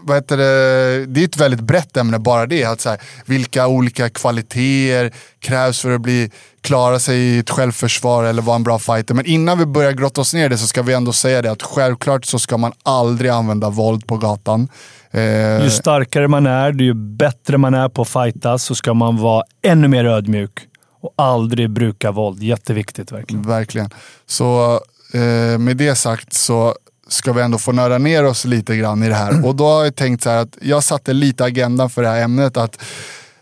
vad heter det, det är ett väldigt brett ämne bara det. Att så här, vilka olika kvaliteter krävs för att bli, klara sig i ett självförsvar eller vara en bra fighter. Men innan vi börjar grotta oss ner i det så ska vi ändå säga det att självklart så ska man aldrig använda våld på gatan. Eh, Ju starkare man är, ju bättre man är på att fightas, så ska man vara ännu mer ödmjuk. Och aldrig bruka våld. Jätteviktigt verkligen. Verkligen. Så eh, med det sagt så ska vi ändå få nöra ner oss lite grann i det här. Och då har jag tänkt så här att jag satte lite agendan för det här ämnet. att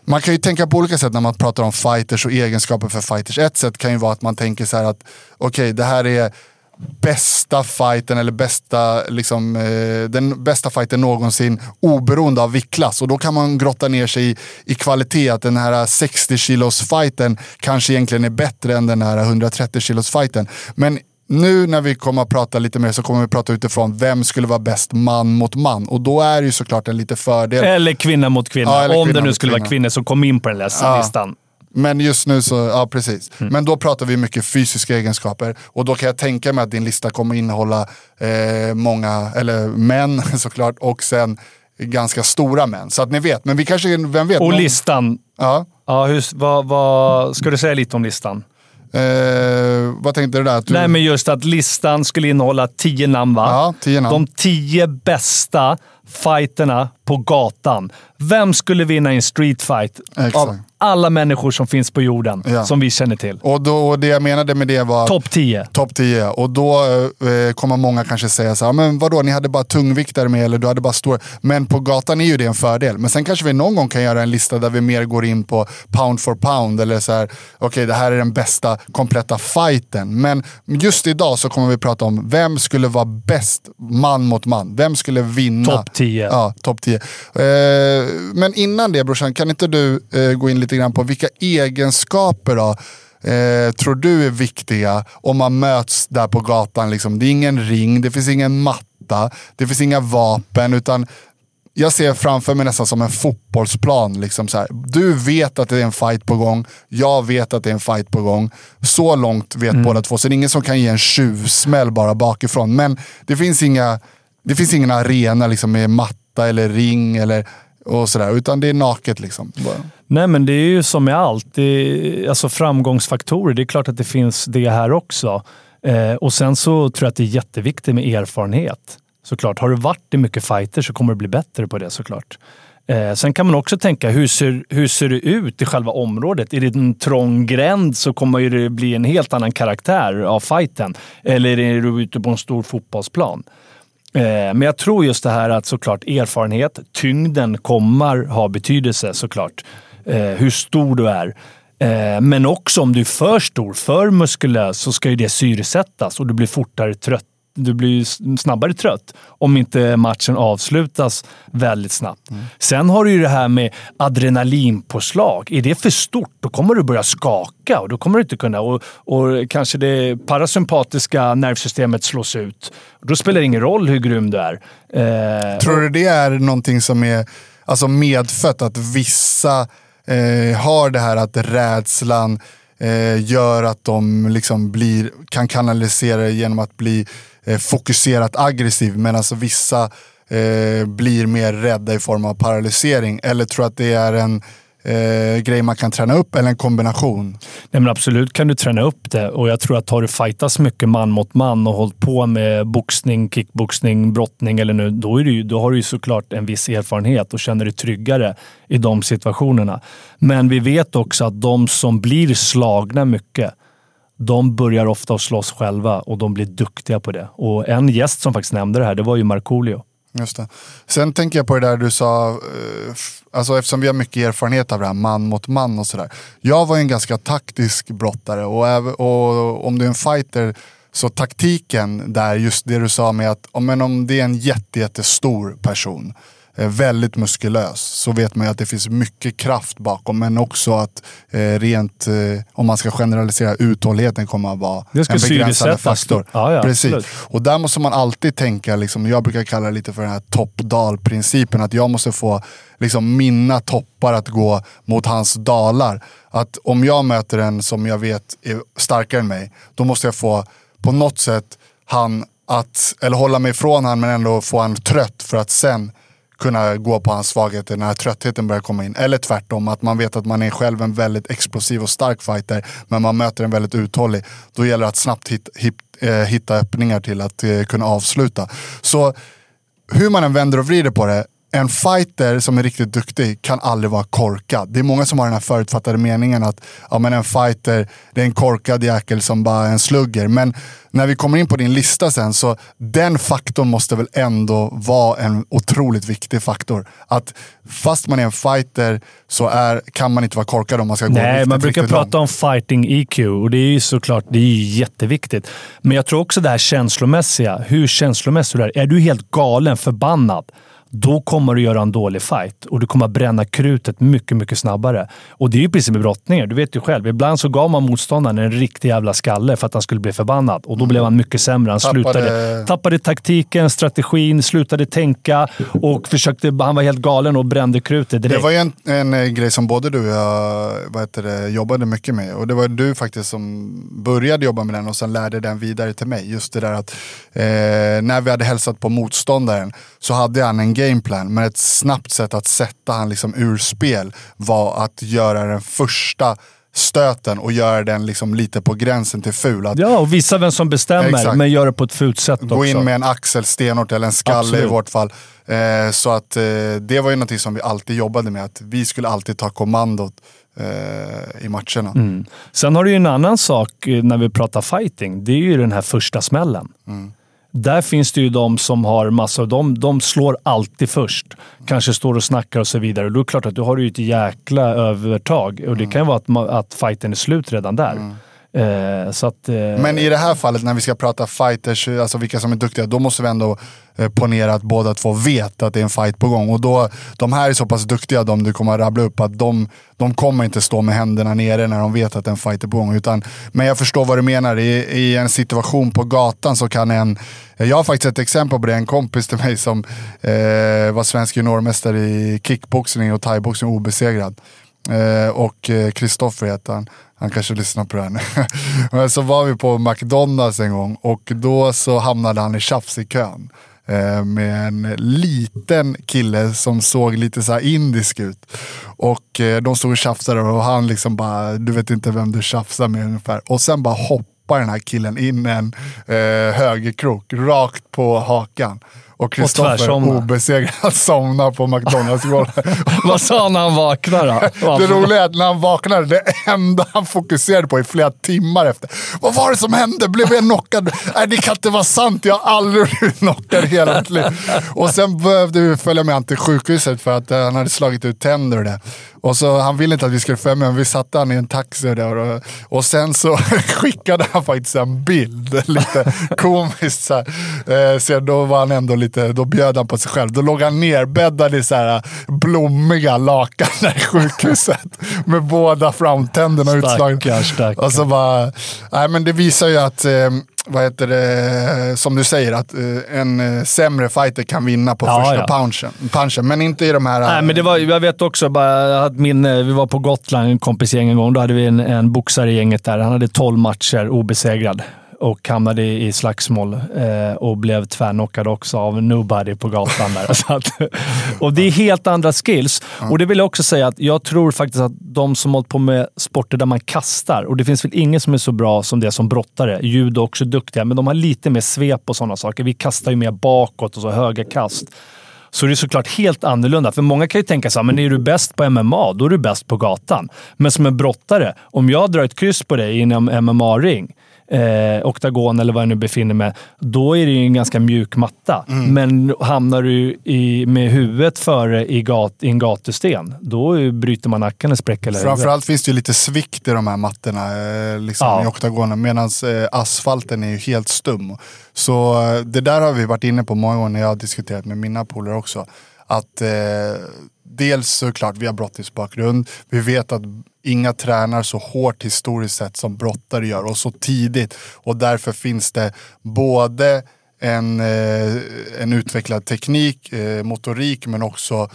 man kan ju tänka på olika sätt när man pratar om fighters och egenskaper för fighters. Ett sätt kan ju vara att man tänker så här att okej, det här är bästa fighten eller bästa, liksom, eh, den bästa fighten någonsin oberoende av viktklass. Och då kan man grotta ner sig i, i kvalitet. Att den här 60 kilos fighten kanske egentligen är bättre än den här 130 kilos fighten. Men nu när vi kommer att prata lite mer så kommer vi att prata utifrån vem skulle vara bäst man mot man. Och då är det ju såklart en lite fördel. Eller kvinna mot kvinna. Ja, Om kvinna det nu skulle kvinna. vara kvinnor som kom in på den där Ja. listan. Men just nu så, ja precis. Mm. Men då pratar vi mycket fysiska egenskaper. Och då kan jag tänka mig att din lista kommer innehålla eh, många, eller män såklart, och sen ganska stora män. Så att ni vet, men vi kanske, vem vet? Och någon- listan. Ja. Ja, hur, vad, vad, ska du säga lite om listan? Eh, vad tänkte du där? Du, Nej, men just att listan skulle innehålla tio namn, va? Ja, tio namn. De tio bästa fighterna på gatan. Vem skulle vinna i en street fight Exakt. av alla människor som finns på jorden, Ja. som vi känner till? Och, då, och det jag menade med det var... Topp 10. Topp 10. Och då eh, kommer många kanske säga så här, men vadå, ni hade bara tungviktare med eller du hade bara stora. Men på gatan är ju det en fördel. Men sen kanske vi någon gång kan göra en lista där vi mer går in på pound for pound. Eller så här, okej det här är den bästa kompletta fighten. Men just idag så kommer vi prata om vem skulle vara bäst man mot man. Vem skulle vinna? Topp 10. Ja, topp 10. Eh, men innan det brorsan, kan inte du eh, gå in lite grann på vilka egenskaper då, eh, tror du är viktiga om man möts där på gatan? Liksom. Det är ingen ring, det finns ingen matta, det finns inga vapen. utan jag ser framför mig nästan som en fotbollsplan. Liksom så här. Du vet att det är en fight på gång, jag vet att det är en fight på gång. Så långt vet båda två, så det är ingen som kan ge en tjuvsmäll bara bakifrån. Men det finns, inga, det finns ingen arena liksom, med matta eller ring eller, och sådär, utan det är naket. Liksom. Bara. Nej, men det är ju som med allt. Det är, alltså framgångsfaktorer. Det är klart att det finns det här också. Eh, och sen så tror jag att det är jätteviktigt med erfarenhet. Såklart. Har du varit i mycket fighter så kommer du bli bättre på det såklart. Eh, sen kan man också tänka, hur ser, hur ser det ut i själva området? Är det en trång gränd så kommer det bli en helt annan karaktär av fighten. Eller är du ute på en stor fotbollsplan? Eh, men jag tror just det här att såklart erfarenhet, tyngden kommer ha betydelse såklart. Eh, hur stor du är. Eh, men också om du är för stor, för muskulös, så ska ju det syresättas och du blir fortare trött. Du blir snabbare trött om inte matchen avslutas väldigt snabbt. Mm. Sen har du ju det här med adrenalinpåslag. Är det för stort, då kommer du börja skaka och då kommer du inte kunna... Och, och kanske det parasympatiska nervsystemet slås ut. Då spelar det ingen roll hur grym du är. Eh, Tror du det är någonting som är alltså medfött? Att vissa eh, har det här att rädslan eh, gör att de liksom blir, kan kanalisera det genom att bli eh, fokuserat aggressiv medan alltså vissa eh, blir mer rädda i form av paralysering. Eller tror att det är en eh, grej man kan träna upp eller en kombination? Nej, men absolut kan du träna upp det och jag tror att har du fightats mycket man mot man och hållit på med boxning, kickboxning, brottning eller nu, då, är du, då har du ju såklart en viss erfarenhet och känner dig tryggare i de situationerna. Men vi vet också att de som blir slagna mycket, de börjar ofta att slåss själva och de blir duktiga på det. Och en gäst som faktiskt nämnde det här, det var ju Markoolio. Just det. Sen tänker jag på det där du sa, eh, alltså eftersom vi har mycket erfarenhet av det här man mot man och sådär. Jag var ju en ganska taktisk brottare och, och om du är en fighter så taktiken där, just det du sa med att om, om det är en jätte, jättestor person väldigt muskulös så vet man ju att det finns mycket kraft bakom. Men också att eh, rent, eh, om man ska generalisera, uthålligheten kommer att vara en begränsande faktor. Ja, ja, Precis. Och där måste man alltid tänka, liksom, jag brukar kalla det lite för den här top-dal-principen. Att jag måste få liksom, mina toppar att gå mot hans dalar. Att om jag möter en som jag vet är starkare än mig, då måste jag få på något sätt han att, eller hålla mig ifrån han men ändå få han trött för att sen kunna gå på hans svagheter när tröttheten börjar komma in. Eller tvärtom, att man vet att man är själv en väldigt explosiv och stark fighter, men man möter en väldigt uthållig. Då gäller det att snabbt hit, hit, eh, hitta öppningar till att eh, kunna avsluta. Så hur man än vänder och vrider på det, en fighter som är riktigt duktig kan aldrig vara korkad. Det är många som har den här förutfattade meningen att ja, men en fighter det är en korkad jäkel som bara är en slugger. Men när vi kommer in på din lista sen så den faktorn måste väl ändå vara en otroligt viktig faktor. Att fast man är en fighter så är, kan man inte vara korkad om man ska Nej, gå Nej, man brukar prata långt. om fighting EQ och det är ju såklart det är jätteviktigt. Men jag tror också det här känslomässiga. Hur känslomässig du är. Är du helt galen, förbannad, då kommer du göra en dålig fight och du kommer bränna krutet mycket, mycket snabbare. Och det är ju precis med brottningar. Du vet ju själv. Ibland så gav man motståndaren en riktig jävla skalle för att han skulle bli förbannad och då blev han mycket sämre. Han tappade... Slutade, tappade taktiken, strategin, slutade tänka och försökte, han var helt galen och brände krutet direkt. Det var ju en, en eh, grej som både du och jag vad heter det, jobbade mycket med. Och det var du faktiskt som började jobba med den och sen lärde den vidare till mig. Just det där att eh, när vi hade hälsat på motståndaren så hade han en gameplan, men ett snabbt sätt att sätta han liksom ur spel var att göra den första stöten och göra den liksom lite på gränsen till ful. Att, ja, och visa vem som bestämmer, exakt. men göra det på ett fult sätt också. Gå in med en axel stenhårt eller en skalle Absolut. i vårt fall. Eh, så att eh, det var ju någonting som vi alltid jobbade med, att vi skulle alltid ta kommandot eh, i matcherna. Mm. Sen har du ju en annan sak eh, när vi pratar fighting. Det är ju den här första smällen. Mm. Där finns det ju de som har massor. De, de slår alltid först. Kanske står och snackar och så vidare. Då är det klart att du har ju ett jäkla övertag. Och det kan ju vara att, att fighten är slut redan där. Mm. Eh, att, eh, Men i det här fallet när vi ska prata fighters, alltså vilka som är duktiga, då måste vi ändå eh, ponera att båda två vet att det är en fight på gång. Och då, de här är så pass duktiga, de du kommer att rabbla upp, att de, de kommer inte stå med händerna nere när de vet att en fight är på gång. Utan, men jag förstår vad du menar, I, i en situation på gatan så kan en jag har faktiskt ett exempel på det, en kompis till mig som eh, var svensk juniormästare i kickboxning och thaiboxning obesegrad. Eh, och eh, Kristoffer heter han. Han kanske lyssnar på det här nu. Men så var vi på McDonalds en gång och då så hamnade han i tjafs i kön. Eh, med en liten kille som såg lite så indisk ut. Och eh, de stod och tjafsade och han liksom bara, du vet inte vem du tjafsar med ungefär. Och sen bara hoppar den här killen in en eh, högerkrok rakt på hakan. Och Kristoffer obesegrad somnar på McDonalds-golvet. Vad sa han när han vaknade då? Det roliga är att när han vaknade, det enda han fokuserade på i flera timmar efter. Vad var det som hände? Blev jag knockad? Nej, det kan inte vara sant. Jag har aldrig blivit knockad i hela mitt liv. Och sen behövde vi följa med han till sjukhuset för att eh, han hade slagit ut tänder och det. Och så, han ville inte att vi skulle följa med, men vi satte han i en taxi där. Och, och sen så skickade han faktiskt en bild, lite komiskt. Så, här. Eh, så då var han ändå lite, då bjöd han på sig själv. Då låg han nerbäddad i så här blommiga lakan där i sjukhuset. med båda framtänderna utslagna. Och så bara, nej men det visar ju att, eh, vad heter det, som du säger, att eh, en eh, sämre fighter kan vinna på Ja, första ja. punchen, punchen. Men inte i de här... Nej, men det var, jag vet också, bara, hade min, eh, vi var på Gotland, en kompisgäng en gång. Då hade vi en, en boxare i gänget där. Han hade 12 matcher obesegrad och hamnade i, slagsmål eh, och blev tvärknockad också av nobody på gatan. där. Så att, och det är helt andra skills. Och det vill jag också säga att jag tror faktiskt att de som hållit på med sporter där man kastar, och det finns väl ingen som är så bra som det som brottare. Judo är också duktiga, men de har lite mer svep och sådana saker. Vi kastar ju mer bakåt och så höga kast så det är såklart helt annorlunda. För många kan ju tänka så här, men är du bäst på MMA, då är du bäst på gatan. Men som en brottare, om jag drar ett kryss på dig i en MMA-ring, eh, oktagon eller vad jag nu befinner mig, då är det ju en ganska mjuk matta. Men hamnar du i, med huvudet före i, gat, i en gatusten, då bryter man nacken eller spräcker huvudet. Framförallt finns det ju lite svikt i de här mattorna eh, liksom Ja. i oktagonen medan eh, asfalten är ju helt stum. Så eh, det där har vi varit inne på många gånger när jag har diskuterat med mina polare också. Att eh, dels såklart, vi har brottningsbakgrund. Vi vet att inga tränar så hårt historiskt sett som brottare gör och så tidigt. Och därför finns det både en, eh, en utvecklad teknik, eh, motorik men också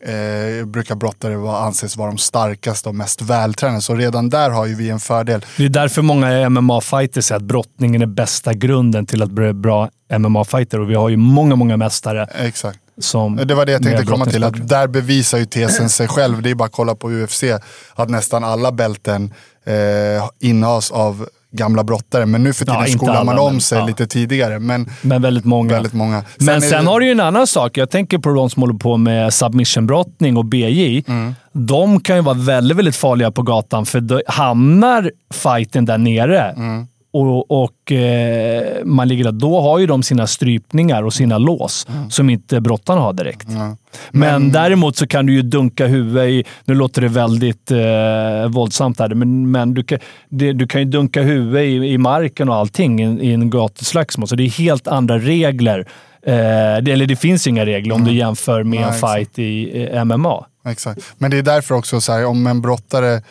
eh, brukar brottare vara, anses vara de starkaste och mest vältränade. Så redan där har ju vi en fördel. Det är därför många MMA-fighters säger att brottningen är bästa grunden till att bli bra MMA-fighter. Och vi har ju många, många mästare Exakt. Som... Det var det jag tänkte komma till, att där bevisar ju tesen sig själv. Det är bara att kolla på UFC, att nästan alla bälten eh, innehas av gamla brottare. Men nu för tiden Ja, skolar man alla, om men, sig ja. lite tidigare. Men Men väldigt många. väldigt många. Men är sen det- har du ju en annan sak. Jag tänker på de som håller på med submissionbrottning och BJ. Mm. De kan ju vara väldigt, väldigt farliga på gatan, för då hamnar fighten där nere Mm. Och, och eh, man ligger där, då har ju de sina strypningar och sina lås Mm. som inte brottarna har direkt. Men, däremot så kan du ju dunka huvudet i, nu låter det väldigt eh, våldsamt här, men, men du, kan, det, du kan ju dunka huvudet i, i marken och allting i, i en gatuslagsmål. Så det är helt andra regler. Eh, det, eller det finns inga regler om du jämför med Nej, en exakt. fight i eh, MMA. Exakt. Men det är därför också, så här, om en brottare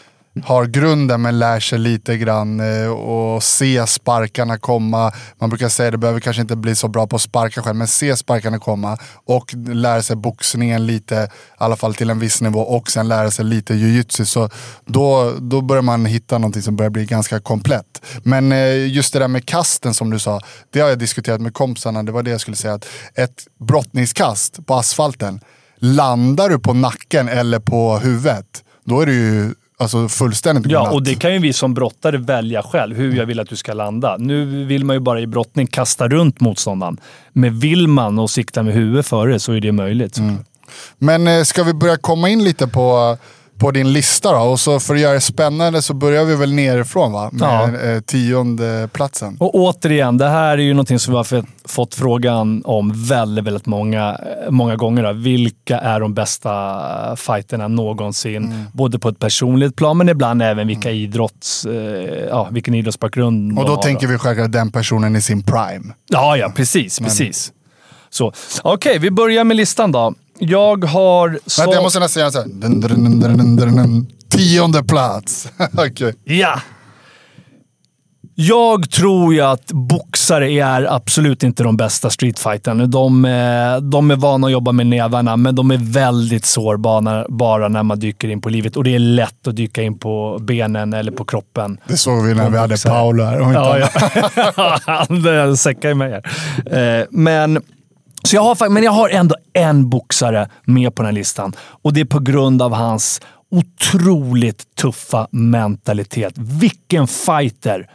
har grunden men lär sig lite grann eh, och se sparkarna komma. Man brukar säga att det behöver kanske inte bli så bra på att sparka själv, men se sparkarna komma och lära sig boxningen lite, i alla fall till en viss nivå och sen lära sig lite jujutsu. Så då, då börjar man hitta någonting som börjar bli ganska komplett. Men eh, just det där med kasten som du sa, det har jag diskuterat med kompisarna. Det var det jag skulle säga, att ett brottningskast på asfalten, landar du på nacken eller på huvudet, då är det ju alltså, fullständigt Ja, och det kan ju vi som brottare välja själv, hur jag vill att du ska landa. Nu vill man ju bara i brottning kasta runt motståndaren. Men vill man och sikta med huvudet före så är det möjligt. Mm. Men eh, ska vi börja komma in lite på, på din lista då? Och så för att göra det spännande så börjar vi väl nerifrån va? Med Ja. eh, tionde platsen. Och återigen, det här är ju någonting som vi har fått- frågan om väldigt, väldigt många, många gånger. Då. Vilka är de bästa fighterna någonsin? Mm. Både på ett personligt plan, men ibland även vilka idrotts, eh, ja, vilken idrottsbakgrund Och då tänker vi självklart den personen i sin prime. Ja, ja, precis. precis. Så, Okej, vi börjar med listan då. Jag har... Så... Vänta, jag måste nästan göra såhär. Dun, dun, dun, dun, dun, dun, dun. Tionde plats. Okej. Ja! Jag tror ju att boxare är absolut inte de bästa streetfighterna. De, är- de är vana att jobba med nävarna, men de är väldigt sårbara bara när man dyker in på livet. Och det är lätt att dyka in på benen eller på kroppen. Det såg vi när vi hade boxare. Paolo här. Ja, ja. Han säckar i mig här. Eh, Men, så jag har, men jag har ändå en boxare med på den här listan. Och det är på grund av hans otroligt tuffa mentalitet. Vilken fighter!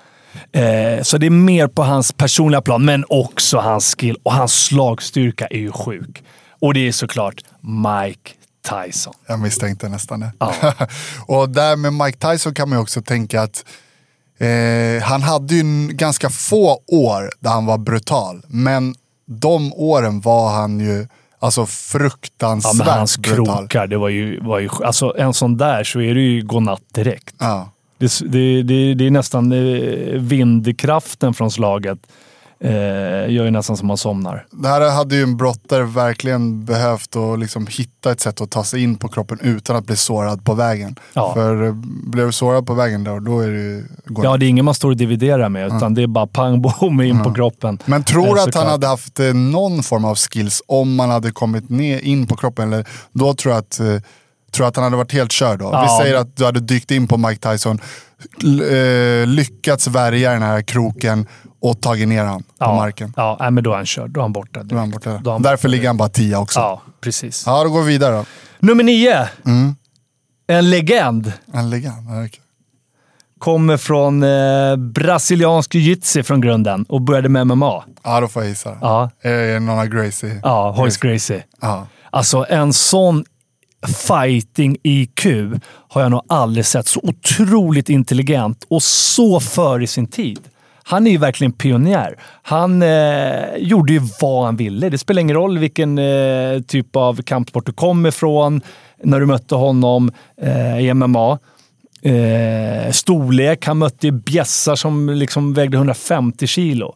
Eh, så det är mer på hans personliga plan, men också hans skill. Och hans slagstyrka är ju sjuk. Och det är såklart Mike Tyson. Jag misstänkte nästan det. Ja. och där med Mike Tyson kan man ju också tänka att eh, han hade ju ganska få år där han var brutal. Men de åren var han ju alltså Ja, fruktansvärt men hans brutal. krokar, det var ju, var ju... Alltså en sån där så är det ju godnatt direkt. Ja. Det, det, det, det är nästan eh, vindkraften från slaget. Eh, gör ju nästan som man somnar. Det här hade ju en brottare verkligen behövt att liksom hitta ett sätt att ta sig in på kroppen utan att bli sårad på vägen. Ja. För eh, blev du sårad på vägen då, då är det ju. Ja, det är ingen man står och dividerar med, utan det är bara pang bom in på kroppen. Men tror Eh, du att han hade haft eh, någon form av skills om man hade kommit ner in på kroppen? Eller, då tror jag att, tror att han hade varit helt körd då. Ja. Vi säger att du hade dykt in på Mike Tyson, lyckats värja den här kroken och tagit ner han på ja, marken. Ja, men då är han körd. Då är han borta. Då är han borta. Då han Därför ligger han bara tia också. Ja. Precis. ja, då går vi vidare då. Nummer nio. Mm. En legend. En legend. ja, okej. Kommer från eh, brasiliansk jiu-jitsu från grunden och började med MMA. Ja, då får jag gissa. Ja, det någon av Gracie? ja Hoist Gracie. Ja. Alltså en sån fighting-IQ har jag nog aldrig sett. Så otroligt intelligent och så före sin tid. Han är ju verkligen pionjär. Han eh, gjorde ju vad han ville. Det spelar ingen roll vilken eh, typ av kampsport du kom ifrån när du mötte honom eh, i MMA. Eh, storlek. Han mötte bjässar som liksom vägde 150 kilo.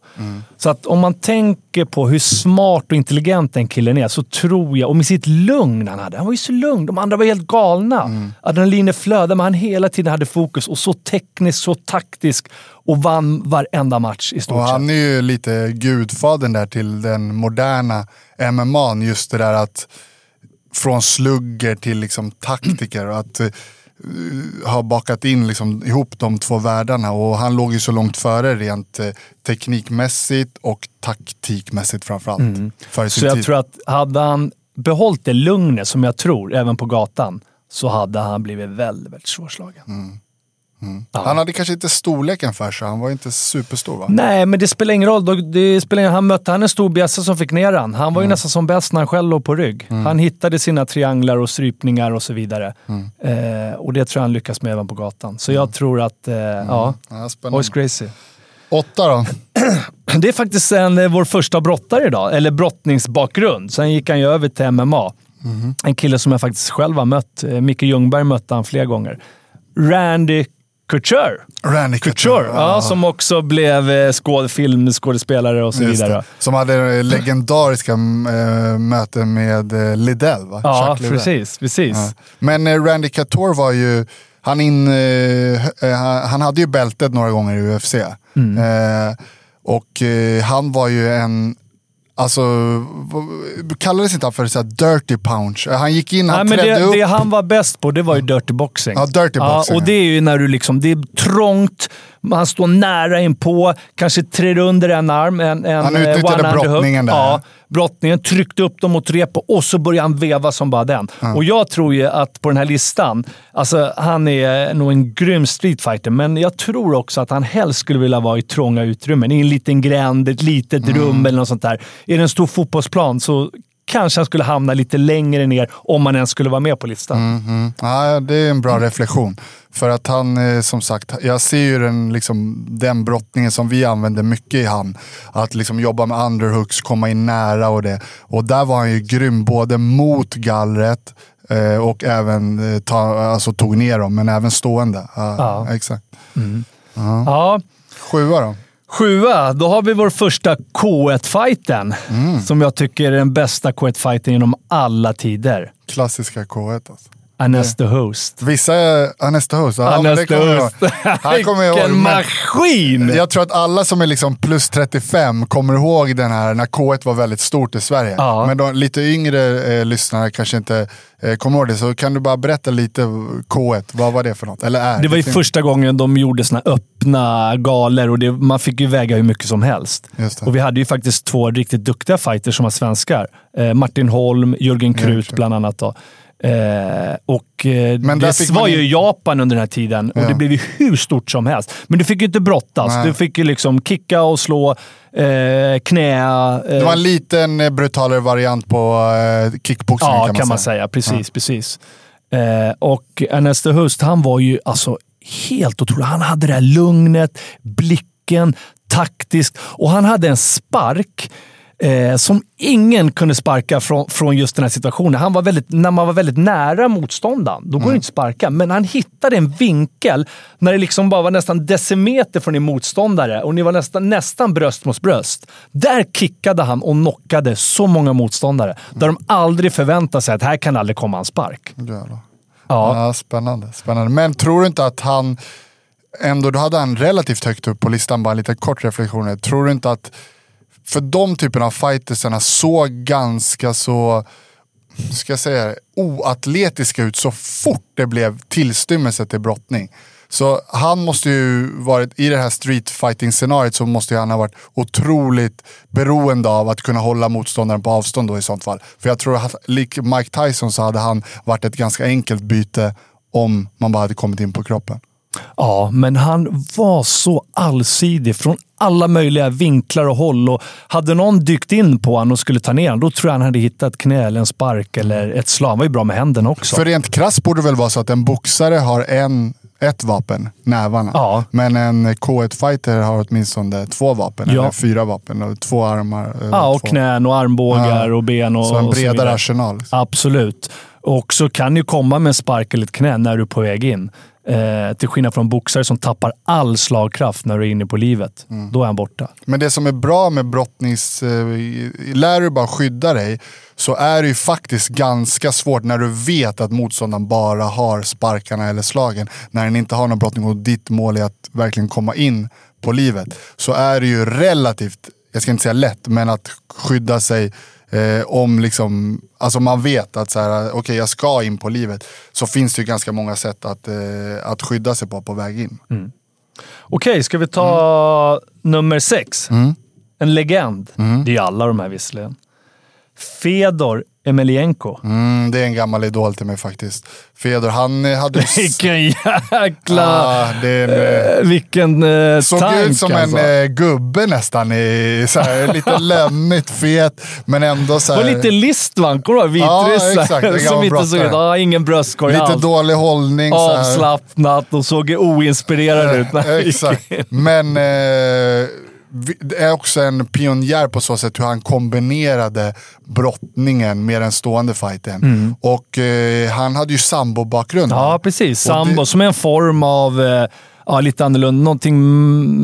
Så att om man tänker på hur smart och intelligent den killen är så tror jag, och med sitt lugn han hade. Han var ju så lugn. De andra var helt galna. Adrenalinet flödade, men han hela tiden hade fokus och så teknisk, så taktisk och vann varenda match i stort Och sett. han är ju lite gudfadern där till den moderna MMA. Just det där att från slugger till liksom taktiker. Och att uh, ha bakat in liksom ihop de två världarna. Och han låg ju så långt före rent eh, teknikmässigt och taktikmässigt framförallt. Mm. Så sin jag tid. tror att hade han behållit det lugnet, som jag tror, även på gatan, så hade han blivit väldigt, väldigt svårslagen. Ja. Han hade kanske inte storleken för sig. Han var inte superstor va? Nej, men det spelar ingen roll. Det spelar ingen, han mötte han en stor bjässe som fick ner han. Han var ju nästan som bäst när han själv låg på rygg. Han hittade sina trianglar och strypningar och så vidare. Eh, och det tror jag han lyckas med även på gatan. Så jag tror att, eh, ja, Ja, spännande. Hoist Gracie. Åtta då? Det är faktiskt en, eh, vår första brottare idag, eller brottningsbakgrund. Sen gick han ju över till MMA. En kille som jag faktiskt själv har mött. Eh, Micke Ljungberg mötte han flera gånger. Randy Couture. Randy Couture, ja, som också blev eh, skåd, filmskådespelare och så Just vidare. det. Som hade legendariska äh, möten med Liddell va? Ja, Liddell. precis. precis. Ja. Men eh, Randy Couture var ju, han, in, eh, eh, han hade ju bältet några gånger i UFC. Mm. Eh, och eh, han var ju en, alltså, kallades inte han för så här dirty punch? Eh, Han gick in, Nej, han men trädde det, upp. det han var bäst på, det var ju dirty boxing. Ja, dirty boxing, och det är ju när du liksom, det är trångt, man står nära inpå, kanske trär under en arm, en, en Han eh, utnyttjade hook. brottningen där. Ja, brottningen, tryckte upp dem mot repet och så började han veva som bara den. Och jag tror ju att på den här listan, alltså han är nog en grym streetfighter, men jag tror också att han helst skulle vilja vara i trånga utrymmen. I en liten gränd, ett litet Mm. rum eller något sånt där. Är det en stor fotbollsplan så kanske han skulle hamna lite längre ner om han ens skulle vara med på listan. Mm, ja, det är en bra reflektion. För att han, eh, som sagt, jag ser ju den, liksom, den brottningen som vi använder mycket i han. Att liksom jobba med underhooks, komma in nära och det. Och där var han ju grym både mot gallret eh, och även eh, ta, alltså, tog ner dem, men även stående. Ja, Ja. Exakt. Ja, Sjua då? Sjua, då har vi vår första K1-fighten. Mm. Som jag tycker är den bästa K1-fighten genom alla tider. Klassiska K1 alltså. Anes the Host. Vissa är Anesta Host. Ja, the Host. kommer jag Vilken maskin! Jag tror att alla som är liksom plus 35 kommer ihåg den här när K1 var väldigt stort i Sverige. Ja. Men de lite yngre eh, lyssnare kanske inte eh, kommer ihåg det. Så kan du bara berätta lite K1, vad var det för något? Eller är? Det var ju första gången de gjorde såna öppna galor och det, man fick ju väga hur mycket som helst. Och vi hade ju faktiskt två riktigt duktiga fighters som var svenskar. Eh, Martin Holm, Jörgen Krut Krut. bland annat. Då. Eh, och eh, Men det var man ju in- Japan under den här tiden och Ja. det blev ju hur stort som helst. Men du fick ju inte brottas. Nej. Du fick ju liksom kicka och slå, eh, knä. Eh, Det var en liten eh, brutalare variant på kickboxing Ja, kan man säga. Precis, precis. Eh, och Ernesto Hust, han var ju alltså helt otrolig. Han hade det här lugnet, blicken, taktiskt och han hade en spark eh, som ingen kunde sparka från, från just den här situationen. Han var väldigt, när man var väldigt nära motståndaren, då går Mm. det inte att sparka. Men han hittade en vinkel när det liksom bara var nästan decimeter från din motståndare och ni var nästan, nästan bröst mot bröst. Där kickade han och knockade så många motståndare. Där de aldrig förväntade sig att här kan aldrig komma en spark. Jävlar. Ja. Ja, spännande, spännande. Men tror du inte att han, ändå då hade han relativt högt upp på listan, bara en liten kort reflektion. Tror du inte att, för de typerna av fightersarna såg ganska så, ska jag säga det, oatletiska ut så fort det blev tillstymmelse till brottning. Så han måste ju varit, i det här street fighting scenariot så måste ju han ha varit otroligt beroende av att kunna hålla motståndaren på avstånd då i sånt fall. För jag tror att lik Mike Tyson så hade han varit ett ganska enkelt byte om man bara hade kommit in på kroppen. Ja, men han var så allsidig från alla möjliga vinklar och håll. Och hade någon dykt in på honom och skulle ta ner honom, då tror jag han hade hittat knä, eller en spark eller ett slag. Han var ju bra med händerna också. För rent krasst borde det väl vara så att en boxare har en, ett vapen, nävarna. Ja. Men en K1-fighter har åtminstone två vapen, Ja. eller fyra vapen, och två armar. ja, och två. knän och armbågar Ja. och ben. Och, Så en och bredare vidare. arsenal. Absolut. Och så kan ju komma med en spark eller ett knä när du är på väg in. Eh, till skillnad från boxare som tappar all slagkraft när du är inne på livet. Mm. Då är han borta. Men det som är bra med brottnings... Eh, lär du bara skydda dig så är det ju faktiskt ganska svårt när du vet att motståndaren bara har sparkarna eller slagen. När den inte har någon brottning och ditt mål är att verkligen komma in på livet. Så är det ju relativt, jag ska inte säga lätt, men att skydda sig eh, om liksom, alltså man vet att så här, okej jag ska in på livet. Så finns det ju ganska många sätt att, eh, att skydda sig på på väg in. Okej, ska vi ta nummer sex? Mm. En legend. Det är ju alla de här visserligen. Fedor Emelianenko. Mm, det är en gammal idol till mig faktiskt. Fedor, han hade... Vilken jäkla... Ja, är en, eh, vilken eh, såg tank ut som alltså. en eh, gubbe nästan. I, så här, lite lömmigt, fet, men ändå så här, var lite listvan, kommer du ihåg? Ja, Vitryssar. En som inte såg ut... Ja, ingen bröstkorg lite alls. dålig hållning. Avslappnat och såg oinspirerad ut. gick Exakt. Men eh, är också en pionjär på så sätt hur han kombinerade brottningen med den stående fighten. Och eh, han hade ju sambo-bakgrund. Ja, precis. Och det- Sambo, som är en form av... Eh, ja, lite annorlunda. Någonting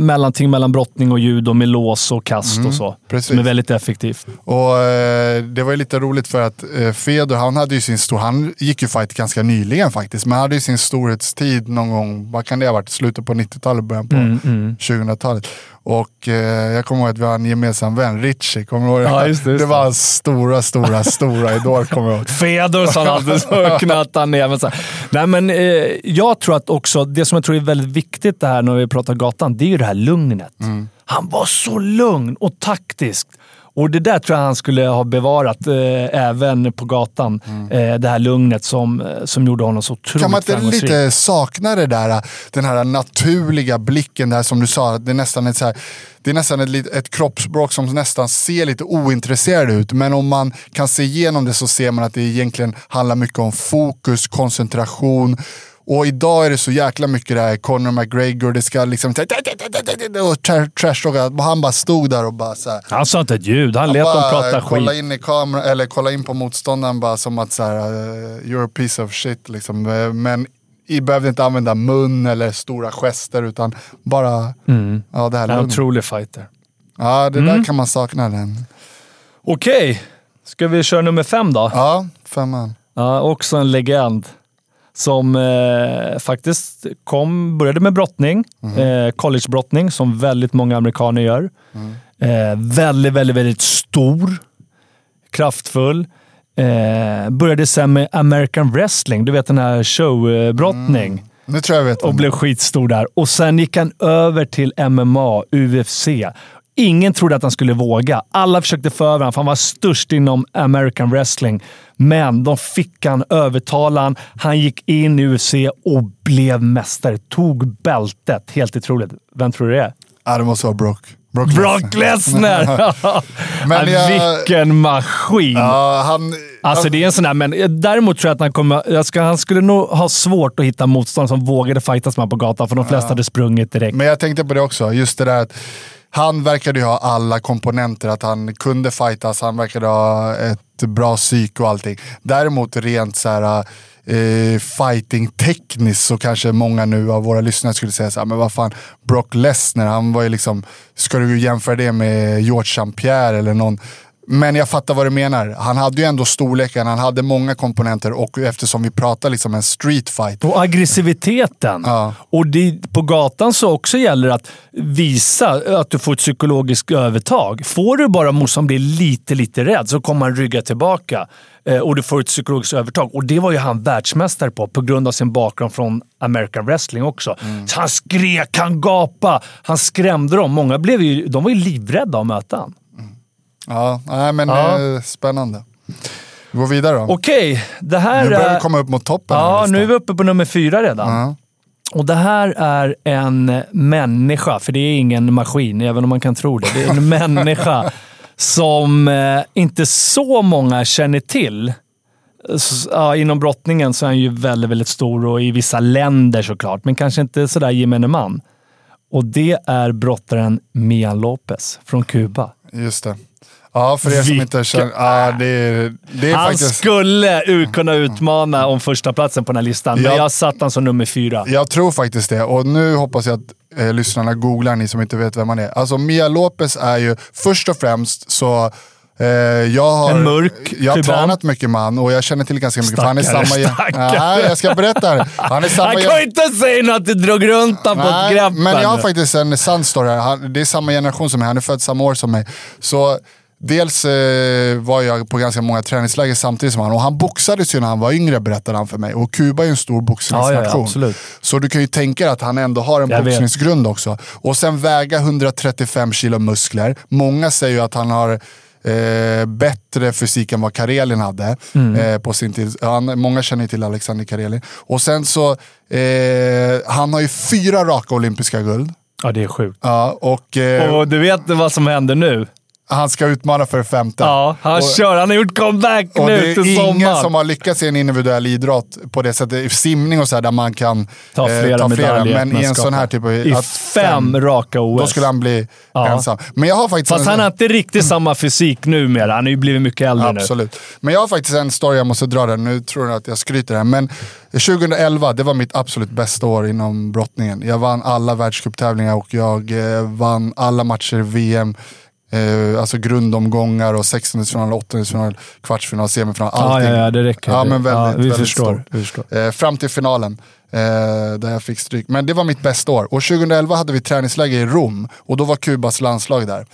mellanting mellan brottning och judo med lås och kast och så. Mm, precis. Som är väldigt effektivt. Och eh, Det var ju lite roligt för att eh, Fedor, han hade ju sin stor, han gick ju fight ganska nyligen faktiskt, men han hade ju sin storhetstid någon gång, vad kan det ha varit, slutet på 90-talet, början på Mm, 2000-talet. Och eh, jag kommer ihåg att vi har en gemensam vän, Richie, kommer du ihåg Ja, just det, just det var hans stora, stora, stora idol, kommer jag ihåg. Fedor sa han alltid så knöt han ner. Men så här. Nej, men, eh, jag tror att också, det som jag tror är väldigt viktigt det här när vi pratar gatan, det är ju det här lugnet. Han var så lugn och taktisk. Och det där tror jag han skulle ha bevarat eh, även på gatan. Eh, det här lugnet som, eh, som gjorde honom så otroligt Kan man inte lite sakna det där, den här naturliga blicken där som du sa, det är nästan ett, så här, det är nästan ett, ett kroppsspråk som nästan ser lite ointresserad ut. Men om man kan se igenom det så ser man att det egentligen handlar mycket om fokus, koncentration. Och idag är det så jäkla mycket det här, Conor McGregor, det ska liksom... Och tra- trash och Han bara stod där och bara så här, Han sa inte ett ljud. Han lät dem prata kolla skit. in i kameran, eller kolla in på motståndaren bara som att så här, eh, you're a piece of shit. Liksom. Eh, Men i behövde inte använda mun eller stora gester utan bara ja, det här Han är en otrolig fighter. Ja, det Mm. där kan man sakna den. Okej, ska vi köra nummer fem då? Ja, femman. Ja, också en legend. Som eh, faktiskt kom, började med brottning, eh, collegebrottning, som väldigt många amerikaner gör. Eh, väldigt, väldigt, väldigt stor, kraftfull. Eh, började sen med American wrestling, du vet den här showbrottning. Nu tror jag vet. Och blev skitstor där. Och sen gick han över till MMA, UFC. Ingen trodde att han skulle våga. Alla försökte få över honom, för han var störst inom American wrestling. Men de fick han, övertala han. Gick in i UFC och blev mästare. Tog bältet. Helt otroligt. Vem tror du det är? Ja, det måste vara Brock. Brock, Brock Lesnar! Men Ja, jag- Vilken maskin! Ja, han... Alltså det är en sån där, men däremot tror jag att han kommer... Jag ska, han skulle nog ha svårt att hitta motståndare som vågade fightas med honom på gatan, för de flesta hade sprungit direkt. Men jag tänkte på det också, just det där att han verkade ju ha alla komponenter, att han kunde fightas, han verkade ha ett bra psyk och allting. Däremot rent så här eh, fighting tekniskt så kanske många nu av våra lyssnare skulle säga så här, men vad fan, Brock Lesnar, han var ju liksom, ska du jämföra det med George St. Pierre eller någon men jag fattar vad du menar. Han hade ju ändå storleken, han hade många komponenter och eftersom vi pratar liksom en street fight. Och aggressiviteten. Ja. Och det, på gatan så också gäller att visa att du får ett psykologiskt övertag. Får du bara motståndaren bli lite, lite rädd så kommer han rygga tillbaka eh, och du får ett psykologiskt övertag. Och det var ju han världsmästare på på grund av sin bakgrund från American wrestling också. Så han skrek, han gapade, han skrämde dem. Många blev ju, de var ju livrädda att möta honom. Ja, nej, men Ja. eh, spännande. Vi går vidare då. Okej, det här nu börjar vi komma upp mot toppen. Ja, nu är vi uppe på nummer fyra redan. Ja. Och det här är en människa, för det är ingen maskin, även om man kan tro det. Det är en människa som eh, inte så många känner till. Ja, inom brottningen så är han ju väldigt, väldigt stor och i vissa länder såklart, men kanske inte sådär gemene man. Och det är brottaren Mian Lopez från Kuba. Just det. Ja, för er som inte känner... Ja, det är, det är Han faktiskt... skulle kunna utmana om första platsen på den här listan, men Ja. jag satt han som nummer fyra. Jag tror faktiskt det. Och nu hoppas jag att eh, lyssnarna googlar, ni som inte vet vem han är. Alltså Mia Lopez är ju, först och främst så eh, jag har, En mörk jag har kuban. tränat mycket man och jag känner till ganska mycket. för han är Stackare, samma, stackare. Nej, jag ska berätta. här. Han är samma Han kan inte säga något att du drog runt honom på ett grepp. men jag har faktiskt en sann story här. Han, det är samma generation som mig, han är född samma år som mig. Så dels eh, var jag på ganska många träningsläger samtidigt som han. Och han boxades ju när han var yngre berättade han för mig. Och Kuba är ju en stor boxningsnation. Ja, ja. Så du kan ju tänka dig att han ändå har en Jag vet. boxningsgrund också. Och sen väga 135 kilo muskler. Många säger ju att han har Eh, bättre fysik än vad Karelin hade Mm. eh, på sin tid. Han, många känner till Alexander Karelin. Och sen så, eh, han har ju fyra raka olympiska guld. Ja, det är sjukt. Ja, och eh, Och du vet vad som händer nu? Han ska utmana för det femte. Ja, han och, kör. Han har gjort comeback och nu det till är ingen sommaren. som har lyckats i en individuell idrott på det sättet. Simning och så här, där man kan Ta eh, flera medaljer. Men i en sån här typ av... I att fem raka OS. Då skulle han bli Ja. ensam. Men jag har faktiskt... Fast en- han har inte riktigt samma fysik numera. Han har ju blivit mycket äldre nu. Absolut. Men jag har faktiskt en story jag måste dra den. Nu tror jag att jag skryter här. Men 2011, det var mitt absolut bästa år inom brottningen. Jag vann alla världscuptävlingar och jag eh, vann alla matcher i VM. Eh, alltså grundomgångar och 16-final, 8-final, kvartsfinal, semifinal. Ja, Allting. ja, ja, det räcker. Ja, men väldigt, Ja, vi väldigt förstår. stort. Vi förstår. Eh, fram till finalen. Eh, där jag fick stryk. Men det var mitt bästa år. Och 2011 hade vi träningsläger i Rom och då var Kubas landslag där.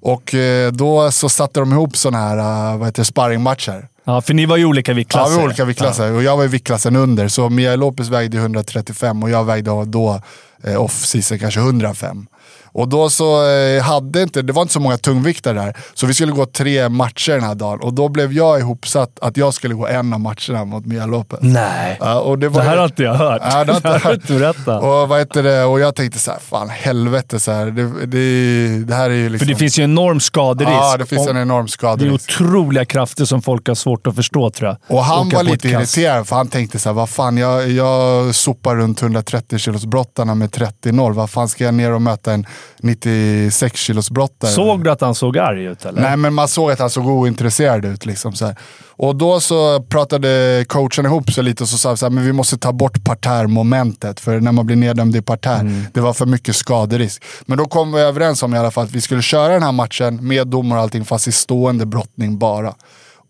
Och då så satte de ihop sådana här vad heter det, sparringmatcher. Ja, för ni var ju olika Ja, viktklasser. vi var olika viktklasser och jag var i viktklassen under. Så Mia Lopez vägde 135 och jag vägde då eh, off-season kanske 105. Och då så eh, hade inte, det var inte så många tungviktare där. Så vi skulle gå tre matcher den här dagen och då blev jag ihopsatt att jag skulle gå en av matcherna mot Mia Lopez. Nej. Ja, och det, Det var här har inte jag hört. Ja, det det jag har hört. du inte berättat. och, vad heter det? och jag tänkte så här, fan helvete, så här, det, det, det här är ju För liksom... det finns ju enorm skaderisk. Ja, det finns en enorm det är skaderisk. otroliga krafter som folk har svårt att förstå tror jag. Och han Åka var lite irriterad för han tänkte så här, vad fan jag, jag sopar runt 130 kilos brottarna med 30-0. Vad fan ska jag ner och möta en 96 kilos brottare? Såg du att han såg arg ut eller? Nej men man såg att han såg ointresserad ut. Liksom, så här. Och då så pratade coachen ihop sig lite och så sa så här, men vi måste ta bort partermomentet. För när man blir neddömd i parterr, Mm. det var för mycket skaderisk. Men då kom vi överens om i alla fall att vi skulle köra den här matchen med domare och allting fast i stående brottning bara.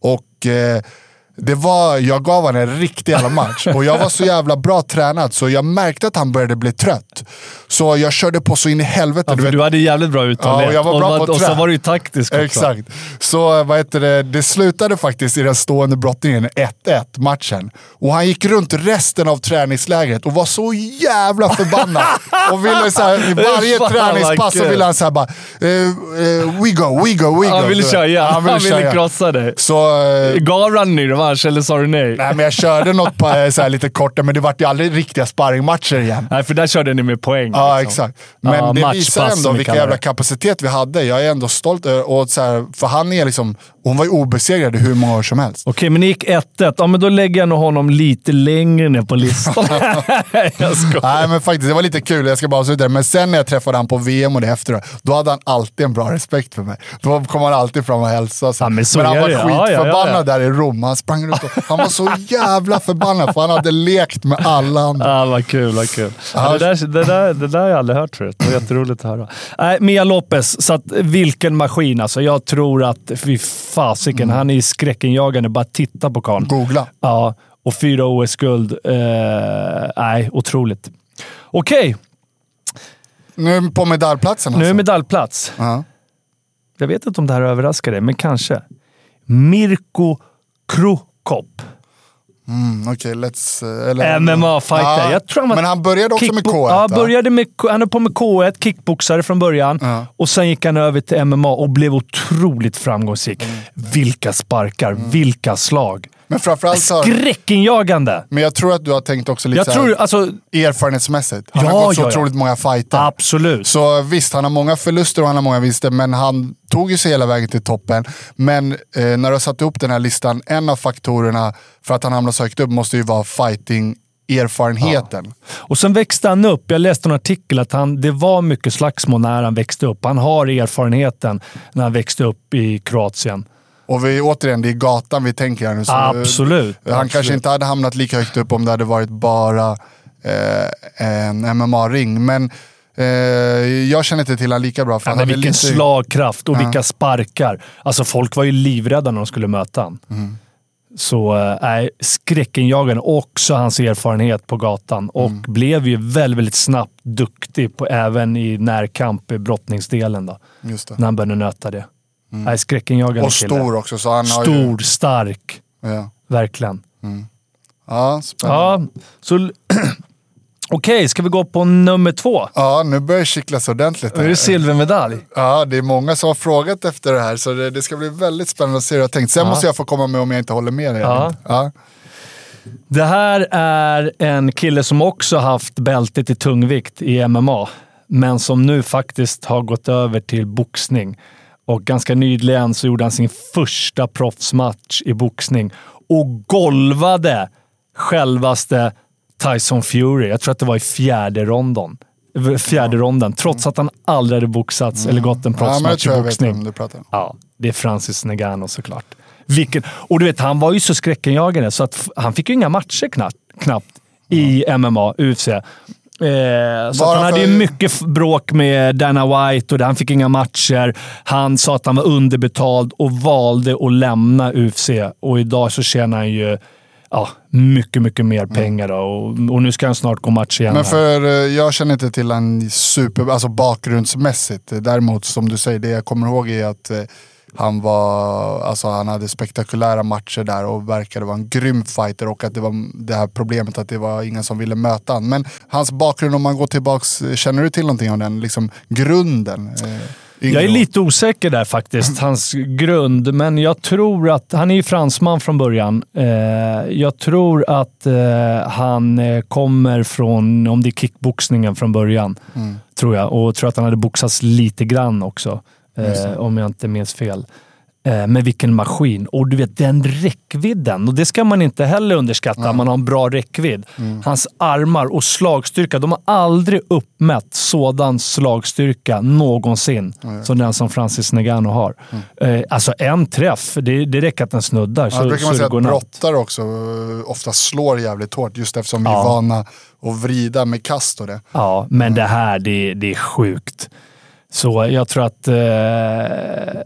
Och eh, det var, jag gav honom en riktig jävla match och jag var så jävla bra tränad så jag märkte att han började bli trött. Så jag körde på så in i helvete. Ja, du vet. du hade jävligt bra uthållighet. Ja, och jag var bra och, på och så var du ju taktisk också. Exakt. Så vad heter det, det slutade faktiskt i den stående brottningen 1-1 matchen. Och han gick runt resten av träningslägret och var så jävla förbannad och ville så här, i varje träningspass så ville han så här bara, eh, eh, we go, we go, we go. Han ville köra, ja. Han ville krossa dig. Så, eh, Gav han dig revansch eller sa du nej? nej men jag körde något på, eh, så lite kortare, men det vart ju aldrig riktiga sparringmatcher igen. Nej, för där körde ni med poäng. Ja, liksom. exakt. Men Ja, det visar ändå som vi vilka kallar jävla kapacitet vi hade. Jag är ändå stolt och så här, för han är liksom, hon var ju obesegrad hur många år som helst. Okej, men ni gick 1-1. Ja, men då lägger jag nog honom lite längre ner på listan. jag skojar. Nej men faktiskt, det var lite kul. Jag ska bara avsluta det. Men sen när jag träffade han på VM och det efteråt, då hade han alltid en bra respekt för mig. Då kom han alltid fram och hälsade. Ja, men så han var skitförbannad ja, ja. där i Rom. Han sprang runt och han var så jävla förbannad för han hade lekt med alla andra. Ah, vad kul, vad kul. Ja. det, där, det, där, det där har jag aldrig hört förut. Det var jätteroligt att höra. Nej, Mia Lopez, så att, vilken maskin alltså. Jag tror att, fy fasiken, Mm. han är skräckenjagande. Bara titta på karln. Googla. Ja, och fyra OS-guld. Eh, nej, otroligt. Okej, Nu på medaljplatsen alltså. nu är medaljplats. Ja. Jag vet inte om det här överraskar dig, men kanske. Mirko Krokop. Mm, Okej, let's... eh, Eller, MMA-fighter. Ja, Jag tror han var men han började också med kickbo- K1. Ja, va? började med, han är på med K1, kickboxare från början. Ja. Och sen gick han över till MMA och blev otroligt framgångsrik. Mm. Vilka sparkar, vilka slag. Men framförallt så... Skräckinjagande! Men jag tror att du har tänkt också lite Jag tror, här, alltså, erfarenhetsmässigt. Han Ja, har gått så ja, ja. otroligt många fighter. absolut. Så visst, han har många förluster och han har många vinster, men han tog ju sig hela vägen till toppen. Men eh, när du har satt ihop den här listan, en av faktorerna för att han hamnar så högt upp måste ju vara fighting-erfarenheten. Och sen växte han upp. Jag läste en artikel att han, det var mycket slagsmål när han växte upp. Han har erfarenheten när han växte upp i Kroatien. Och vi, återigen, det är gatan vi tänker här nu. så, eh, Absolut. Han absolut. kanske inte hade hamnat lika högt upp om det hade varit bara eh, en MMA-ring. Men eh, jag känner inte till honom lika bra. För Ja, men vilken lite- slagkraft och vilka sparkar. Alltså folk var ju livrädda när de skulle möta honom. Mm. Så äh, nej, skräckenjagande. Också hans erfarenhet på gatan. Och Mm. blev ju väldigt, väldigt snabbt duktig på, även i närkamp i brottningsdelen. Då, när han började nöta det. Nej, skräckenjagande Och kille. stor också. Så han har ju, Stor, stark. ja. Verkligen. Ja, spännande. Ja, så... Okej, ska vi gå på nummer två? Ja, nu börjar det kittlas ordentligt. Nu är det silvermedalj. Ja, det är många som har frågat efter det här, så det, det ska bli väldigt spännande att se hur jag tänkt. Sen måste jag få komma med om jag inte håller med dig. Ja. Ja. Det här är en kille som också haft bältet i tungvikt i MMA, men som nu faktiskt har gått över till boxning. Och ganska nyligen så gjorde han sin första proffsmatch i boxning och golvade självaste Tyson Fury. Jag tror att det var i fjärde ronden. Fjärde ronden, trots att han aldrig hade boxats eller gått en ja, jag proffsmatch tror i boxning. Ja, det är Francis Ngannou såklart. Vilken, och du vet, han var ju så skräckenjagande så att han fick ju inga matcher knappt, knappt i MMA, UFC. Eh, så han hade ju mycket bråk med Dana White och han fick inga matcher. Han sa att han var underbetald och valde att lämna UFC. Och idag så tjänar han ju ja, mycket, mycket mer pengar. Då. Och, och nu ska han snart gå match igen. Men här. för eh, jag känner inte till en super, alltså bakgrundsmässigt. Däremot som du säger, det jag kommer ihåg är att eh, han var, alltså han hade spektakulära matcher där och verkade vara en grym fighter och att det var det här problemet att det var ingen som ville möta honom. Men hans bakgrund, om man går tillbaks, känner du till någonting om den liksom grunden? Eh, Jag är lite osäker där faktiskt, hans grund. Men jag tror att, han är ju fransman från början. Eh, jag tror att eh, han eh, kommer från, om det är kickboxningen från början, tror jag. Och tror att han hade boxats lite grann också, eh, om jag inte minns fel. Eh, Men vilken maskin! Och du vet den räckvidden, och det ska man inte heller underskatta. Man har en bra räckvidd. Hans armar och slagstyrka, de har aldrig uppmätt sådan slagstyrka någonsin som den som Francis Ngannou har. Eh, Alltså en träff, det, det räcker att den snuddar Ja, så, det brukar man säga att brottare också eh, ofta slår jävligt hårt just eftersom vi Ja. är vana att vrida med kast och det. Ja, men det här, det, det är sjukt. Så jag tror att, eh,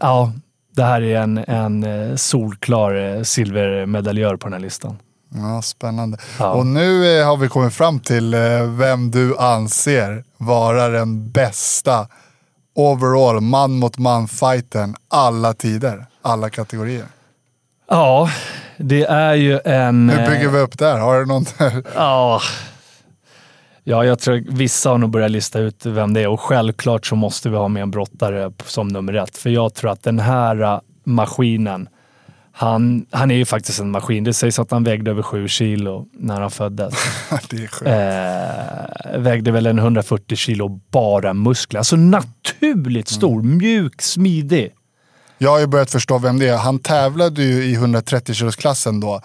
ja, det här är en, en eh, solklar eh, silvermedaljör på den här listan. Ja, spännande. Ja. Och nu har vi kommit fram till vem du anser vara den bästa overall man mot man fighten alla tider, alla kategorier. Ja, det är ju en... Hur bygger vi upp där? Har du någon? Ja. Ja, jag tror vissa har nog börjat lista ut vem det är och självklart så måste vi ha med en brottare som nummer ett. För jag tror att den här äh, maskinen, han, han är ju faktiskt en maskin. Det sägs att han vägde över sju kilo när han föddes. det är sjukt. Eh, vägde väl en 140 kilo bara muskler. Alltså naturligt stor, mjuk, smidig. Jag har ju börjat förstå vem det är. Han tävlade ju i 130 kilosklassen då.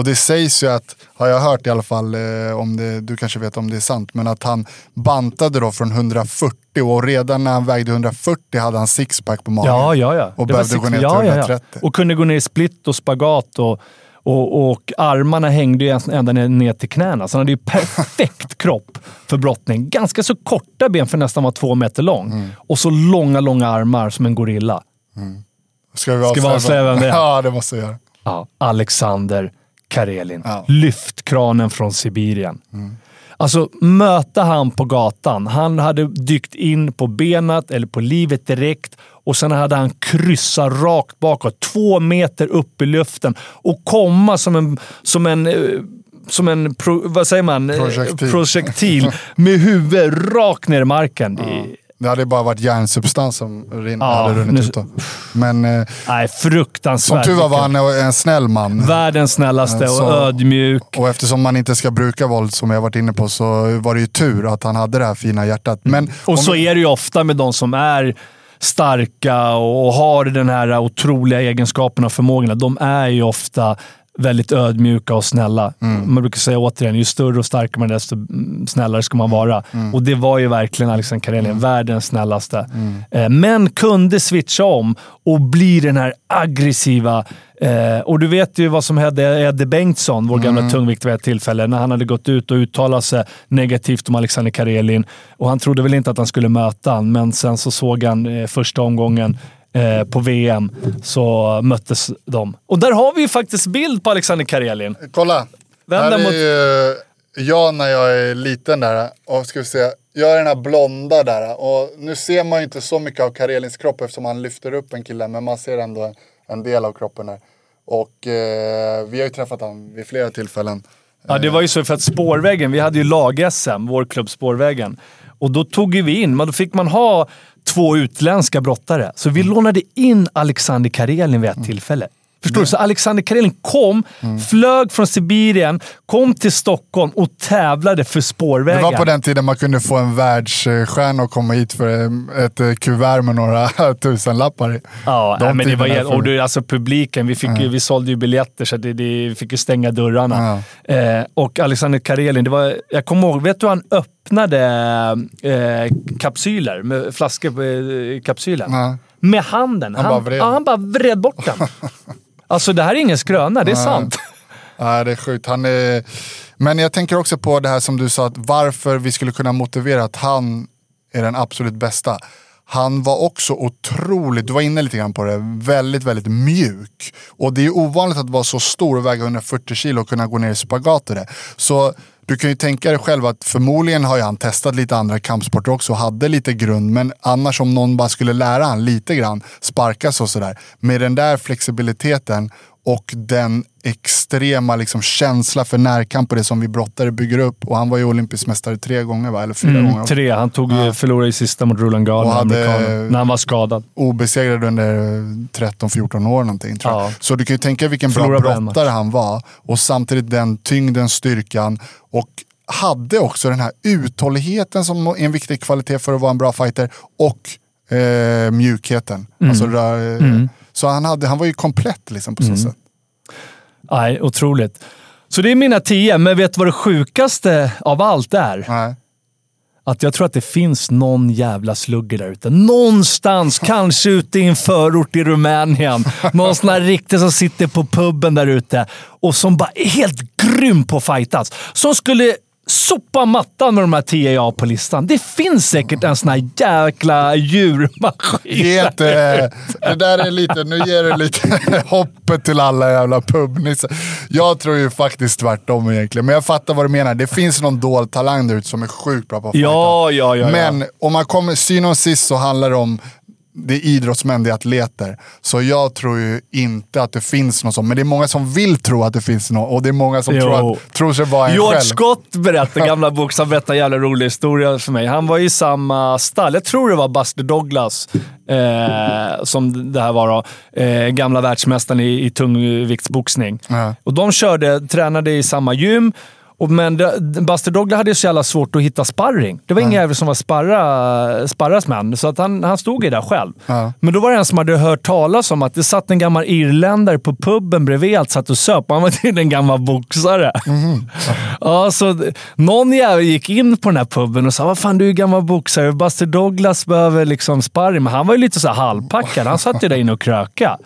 Och det sägs ju att, har jag hört i alla fall, eh, om det, du kanske vet om det är sant, men att han bantade då från 140 och redan när han vägde 140 hade han sixpack på magen. Ja, ja, ja. Och Det var behövde gå ner till ja, ja, ja. 130. Och kunde gå ner i split och spagat och, och, och armarna hängde ju ända ner, ner till knäna. Så han hade ju perfekt kropp för brottning. Ganska så korta ben för nästan vara två meter lång. Mm. Och så långa, långa armar som en gorilla. Vi Ska vi avslöja vem det är? Ja, det måste vi göra. Ja, Alexander Karelin. Ja. Lyftkranen från Sibirien. Alltså, möta han på gatan. Han hade dykt in på benet eller på livet direkt och sen hade han kryssat rakt bakåt, två meter upp i luften och komma som en, som en eh, som en, pro, vad säger man? Eh, Projektil. projektil med huvudet rakt ner i marken. Är- Det hade bara varit järnsubstans som rin, Ja, hade runnit nu- ut då. Men eh, Nej, som fruktansvärt. tur var var han en snäll man. Världens snällaste och Så- ödmjuk. Och eftersom man inte ska bruka våld som jag varit inne på så var det ju tur att han hade det här fina hjärtat. Men Och om- så är det ju ofta med de som är starka och har den här otroliga egenskapen och förmågorna. De är ju ofta väldigt ödmjuka och snälla. Mm. Man brukar säga återigen, ju större och starkare man är, desto mm, snällare ska man vara. Mm. Och det var ju verkligen Alexander Karelin, världens snällaste. Eh, Men kunde switcha om och bli den här aggressiva Eh, och du vet ju vad som hände Eddie Bengtsson, vår Mm. gamla tungvikt vid ett tillfälle, när han hade gått ut och uttalat sig negativt om Alexander Karelin. Och han trodde väl inte att han skulle möta han, men sen så såg han eh, första omgången eh, på VM, så möttes de. Och där har vi ju faktiskt bild på Alexander Karelin. Kolla! Vänd här den är mot- ju jag när jag är liten där. Och ska vi se, jag är den här blonda där. Och nu ser man ju inte så mycket av Karelins kropp eftersom han lyfter upp en kille. Men man ser ändå en del av kroppen där. Och eh, vi har ju träffat honom vid flera tillfällen. Ja, det var ju så för att Spårvägen, vi hade ju lag-SM, vår klubb Spårvägen. Och då tog ju vi in, men då fick man ha två utländska brottare. Så vi lånade in Alexander Karelin vid ett tillfälle. Förstår du? Så Alexander Karelin kom, flög från Sibirien, kom till Stockholm och tävlade för Det Spårvägen. var på den tiden man kunde få en världsstjärna och komma hit för eh, ett eh, kuvert med några tusenlappar i. Ja, De nej, men det var helt, och det, alltså publiken, vi, fick ju, vi sålde ju biljetter så det, det, vi fick ju stänga dörrarna. Eh, och Alexander Karelin, det var, jag kommer ihåg, vet du hur han öppnade eh, kapsyler, med flaskor på eh, kapsylen? Nej. Med handen. Han Han, bara vred. ja, han bara vred bort den. alltså det här är ingen skröna, det är sant. Ja, det är sjukt. Han är... Men jag tänker också på det här som du sa, att varför vi skulle kunna motivera att han är den absolut bästa. Han var också otroligt, du var inne lite grann på det, väldigt, väldigt mjuk. Och det är ju ovanligt att vara så stor och väga 140 kilo och kunna gå ner i spagat det. Så du kan ju tänka dig själv att förmodligen har ju han testat lite andra kampsporter också och hade lite grund. Men annars om någon bara skulle lära han lite grann, sparkas och sådär. Med den där flexibiliteten och den extrema liksom, känsla för närkamp och det som vi brottare bygger upp. Och han var ju olympisk mästare tre gånger va? Eller fyra gånger. Mm, tre. Han tog, ju förlorade i sista mot Roland amerikanen, när han var skadad. Obesegrad under 13-14 år någonting. Tror jag. Ja. Så du kan ju tänka vilken bra Förlorade bara en brottare han var. Och samtidigt den tyngden, styrkan. Och hade också den här uthålligheten som är en viktig kvalitet för att vara en bra fighter. Och eh, mjukheten. Mm. Alltså, rö- eh, Så han, hade, han var ju komplett liksom på så Mm. sätt. Nej, otroligt. Så det är mina tio, men vet du vad det sjukaste av allt är? Nej. Att jag tror att det finns någon jävla slugger där ute. Någonstans, kanske ute i en förort i Rumänien. Någon sån här riktig som sitter på puben där ute och som bara är helt grym på att fightas. Som skulle sopa mattan med de här har på listan. Det finns säkert en sån här jäkla djurmaskin. Ge inte, det där är lite, nu ger du lite hoppet till alla jävla pubnissar. Jag tror ju faktiskt tvärtom egentligen, men jag fattar vad du menar. Det finns någon dold talang där ute som är sjukt bra på att. Ja, ja, ja, ja. Men om man kommer, syvende och sist så handlar det om det är idrottsmän, det är atleter. Så jag tror ju inte att det finns något sånt. Men det är många som vill tro att det finns något och det är många som Jo. tror, att, tror sig vara en George själv. Scott berättar, gamla boxaren, berättar en jävla rolig historia för mig. Han var i samma stall. Jag tror det var Buster Douglas eh, som det här var då. Eh, gamla världsmästaren i, i tungviktsboxning. Ja. Och de körde, tränade i samma gym. Och men Buster Douglas hade ju så jävla svårt att hitta sparring. Det var ingen jävel som var sparra, sparras med så att han, han stod ju där själv. Ja. Men då var det en som hade hört talas om att det satt en gammal irländare på puben bredvid allt satt och söp. Han var tydligen en gammal boxare. ja, så någon jävel gick in på den här puben och sa “Vad fan, du är gammal boxare. Buster Douglas behöver liksom sparring”. Men han var ju lite så halvpackad. Han satt ju där inne och kröka.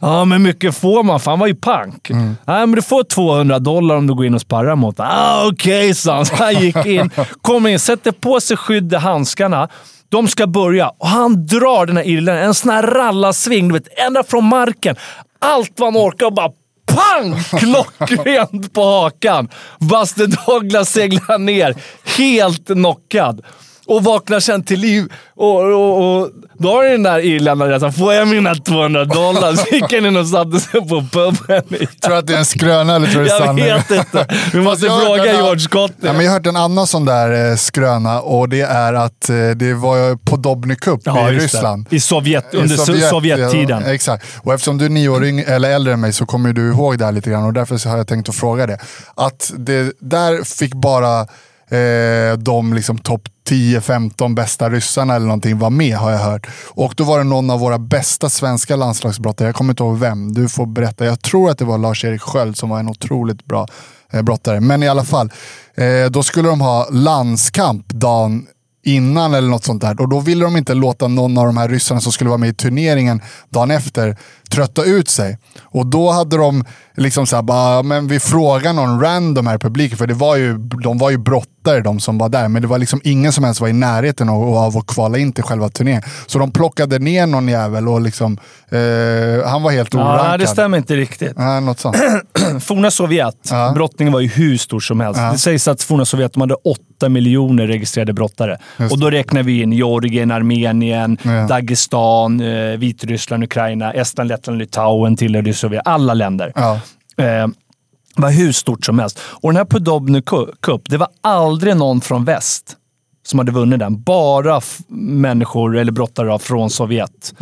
Ja, men mycket får man, för han var ju pank. Nej, men du får 200 dollar om du går in och sparrar mot. Ah, Okej, sa han. Så han gick in, kom in, sätter på sig skydd i handskarna. De ska börja och han drar den här irländaren, en sån här rallarsving, du vet, ända från marken. Allt vad han orkar och bara pang! Klockrent på hakan. Buster Douglas seglar ner, helt knockad. Och vaknar sen till liv. Och, och, och då har den där irländaren sagt “Får jag mina 200 dollar?” Så gick han in och satte sig på puben. Tror du att det är en skröna eller tror du det är Jag sanning? vet inte. Vi måste jag fråga George Scott. Ja, men jag har hört en annan sån där eh, skröna och det är att eh, det var på Dobny Cup Ja, i. Ryssland. I Sovjet, I under Sovjet, Sovjettiden. Ja, exakt. Och eftersom du är nio år yng- eller äldre än mig så kommer du ihåg det här lite grann och därför har jag tänkt att fråga det. Att det där fick bara eh, de liksom topp 10-15 bästa ryssarna eller någonting var med har jag hört. Och då var det någon av våra bästa svenska landslagsbrottare, jag kommer inte ihåg vem, du får berätta. Jag tror att det var Lars-Erik Sköld som var en otroligt bra eh, brottare. Men i alla fall, eh, då skulle de ha landskamp dagen innan eller något sånt där. Och då ville de inte låta någon av de här ryssarna som skulle vara med i turneringen dagen efter trötta ut sig. Och då hade de liksom såhär, bara, men vi frågar någon random här i publiken, för det var ju, de var ju brottare de som var där, men det var liksom ingen som ens var i närheten av, av att kvala in till själva turneringen. Så de plockade ner någon jävel och liksom, eh, han var helt Ja, orankad. nej, det stämmer inte riktigt. Nej, något sånt. Forna Sovjet, Ja. brottningen var ju hur stor som helst. Ja. Det sägs att forna Sovjet de hade 8 miljoner registrerade brottare. Just Och då räknar vi in Georgien, Armenien, Ja. Dagestan, eh, Vitryssland, Ukraina, Estland, Lettland, Litauen tillhörde Sovjet. Alla länder. Ja. Eh, var hur stort som helst. Och den här Podobny Cu- Cup, det var aldrig någon från väst som hade vunnit den. Bara människor, eller brottare från Sovjet.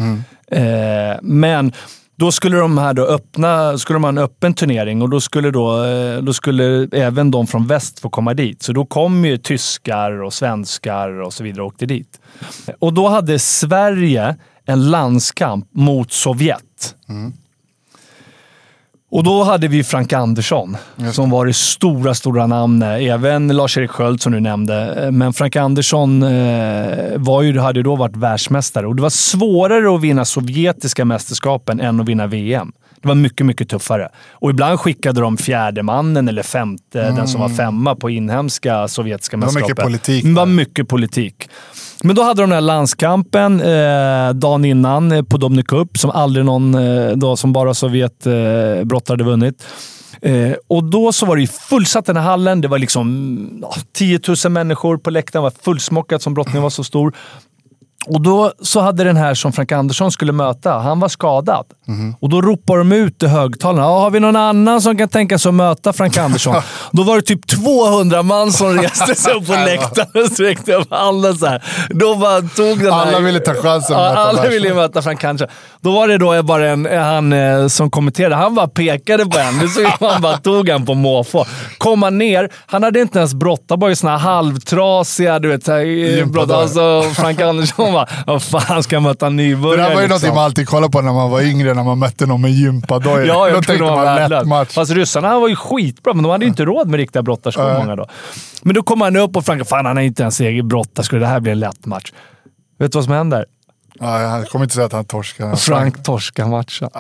Eh, men då skulle de här då öppna, skulle de ha en öppen turnering och då skulle, då, eh, då skulle även de från väst få komma dit. Så då kom ju tyskar och svenskar och så vidare och åkte dit. Och då hade Sverige en landskamp mot Sovjet. Och då hade vi Frank Andersson som var det stora, stora namnet. Även Lars-Erik Sköld som du nämnde. Men Frank Andersson eh, var ju, hade ju då varit världsmästare och det var svårare att vinna sovjetiska mästerskapen än att vinna VM. Det var mycket, mycket tuffare. Och ibland skickade de fjärde mannen eller femte, den som var femma på inhemska sovjetiska var mycket mästerskapen. politik Det var mycket politik. Men då hade de den här landskampen eh, dagen innan eh, på Domny Cup, som aldrig någon, eh, då, som bara Sovjet eh, brottare hade vunnit. Eh, och då så var det ju fullsatt den här hallen. Det var liksom ja, 10 000 människor på läktaren. Det var fullsmockat som brottningen var så stor. Och då så hade den här som Frank Andersson skulle möta, han var skadad. Och då ropade de ut i högtalarna. Har vi någon annan som kan tänka sig att möta Frank Andersson? då var det typ 200 man som reste sig upp på läktaren och sträckte upp handen så här. Då bara tog den här... Alla ville ta chansen att möta alla ville möta Frank Andersson. Då var det då bara en, han eh, som kommenterade. Han bara pekade på en. Som han bara tog en på måfå. Kom han ner. Han hade inte ens brottat, bara såna här halvtrasiga, du vet, så eh, brott. Alltså, Frank Andersson bara, vad fan ska jag möta en Det nybörjare? där var ju någonting liksom? man alltid kollade på när man var yngre, när man mötte någon med gympadojor. Ja, Då tänkte man lätt match. Fast ryssarna var ju skitbra, men de hade ju inte råd med riktiga brottarskor Nej. många då. Men då kom han upp och Frank, fan han har inte ens egen brottarskor. Det här blir en lätt match. Vet du vad som händer? Ja, jag kommer inte säga att han torskar. Frank torskar matchen.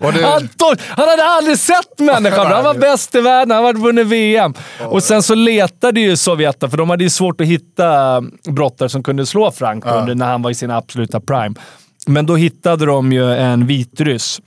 Ja, det det, Han, hade aldrig sett människan. Han var bäst i världen. Han hade vunnit VM. Och sen så letade ju Sovjet, för de hade ju svårt att hitta brottare som kunde slå Frank under, när han var i sin absoluta prime. Men då hittade de ju en vitryss,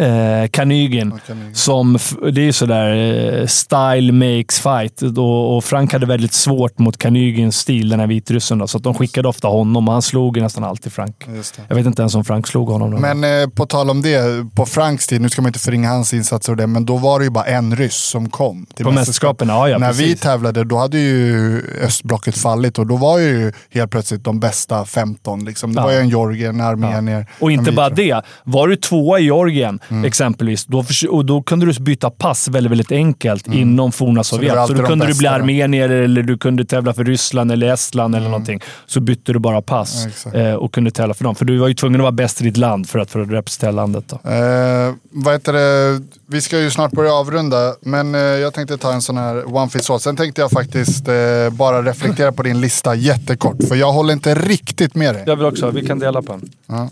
eh, Ja, Kanygin. som, det är ju sådär eh, style makes fight. Och, och Frank hade väldigt svårt mot Kanygins stil, den här vitryssen. Då, så att de skickade ofta honom och han slog nästan alltid Frank. Jag vet inte ens om Frank slog honom. Då. Men eh, på tal om det, på Franks tid, nu ska man inte förringa hans insatser och det, men då var det ju bara en ryss som kom till På mästerskapen, ja, ja, När vi precis. tävlade, då hade ju östblocket fallit och då var ju helt plötsligt de bästa 15. Liksom. Det Ja. var ju en Georgier, en armenier. Och inte bara det. Var du tvåa i Georgien Mm. exempelvis, då, och då kunde du byta pass väldigt, väldigt enkelt inom forna Mm. Sovjet. Så, alltid då de kunde du bli armenier eller du kunde tävla för Ryssland eller Estland eller någonting. Så bytte du bara pass Ja, eh, och kunde tävla för dem. För du var ju tvungen att vara bäst i ditt land för att, för att representera landet. Då. Eh, vad heter det? Vi ska ju snart börja avrunda, men eh, jag tänkte ta en sån här one fits all. Sen tänkte jag faktiskt eh, bara reflektera på din lista jättekort, för jag håller inte riktigt med dig. Jag vill också. Vi kan dela på en. Ja.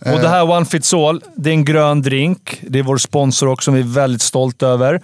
Och det här One Fits All, det är en grön drink. Det är vår sponsor också, som vi är väldigt stolta över.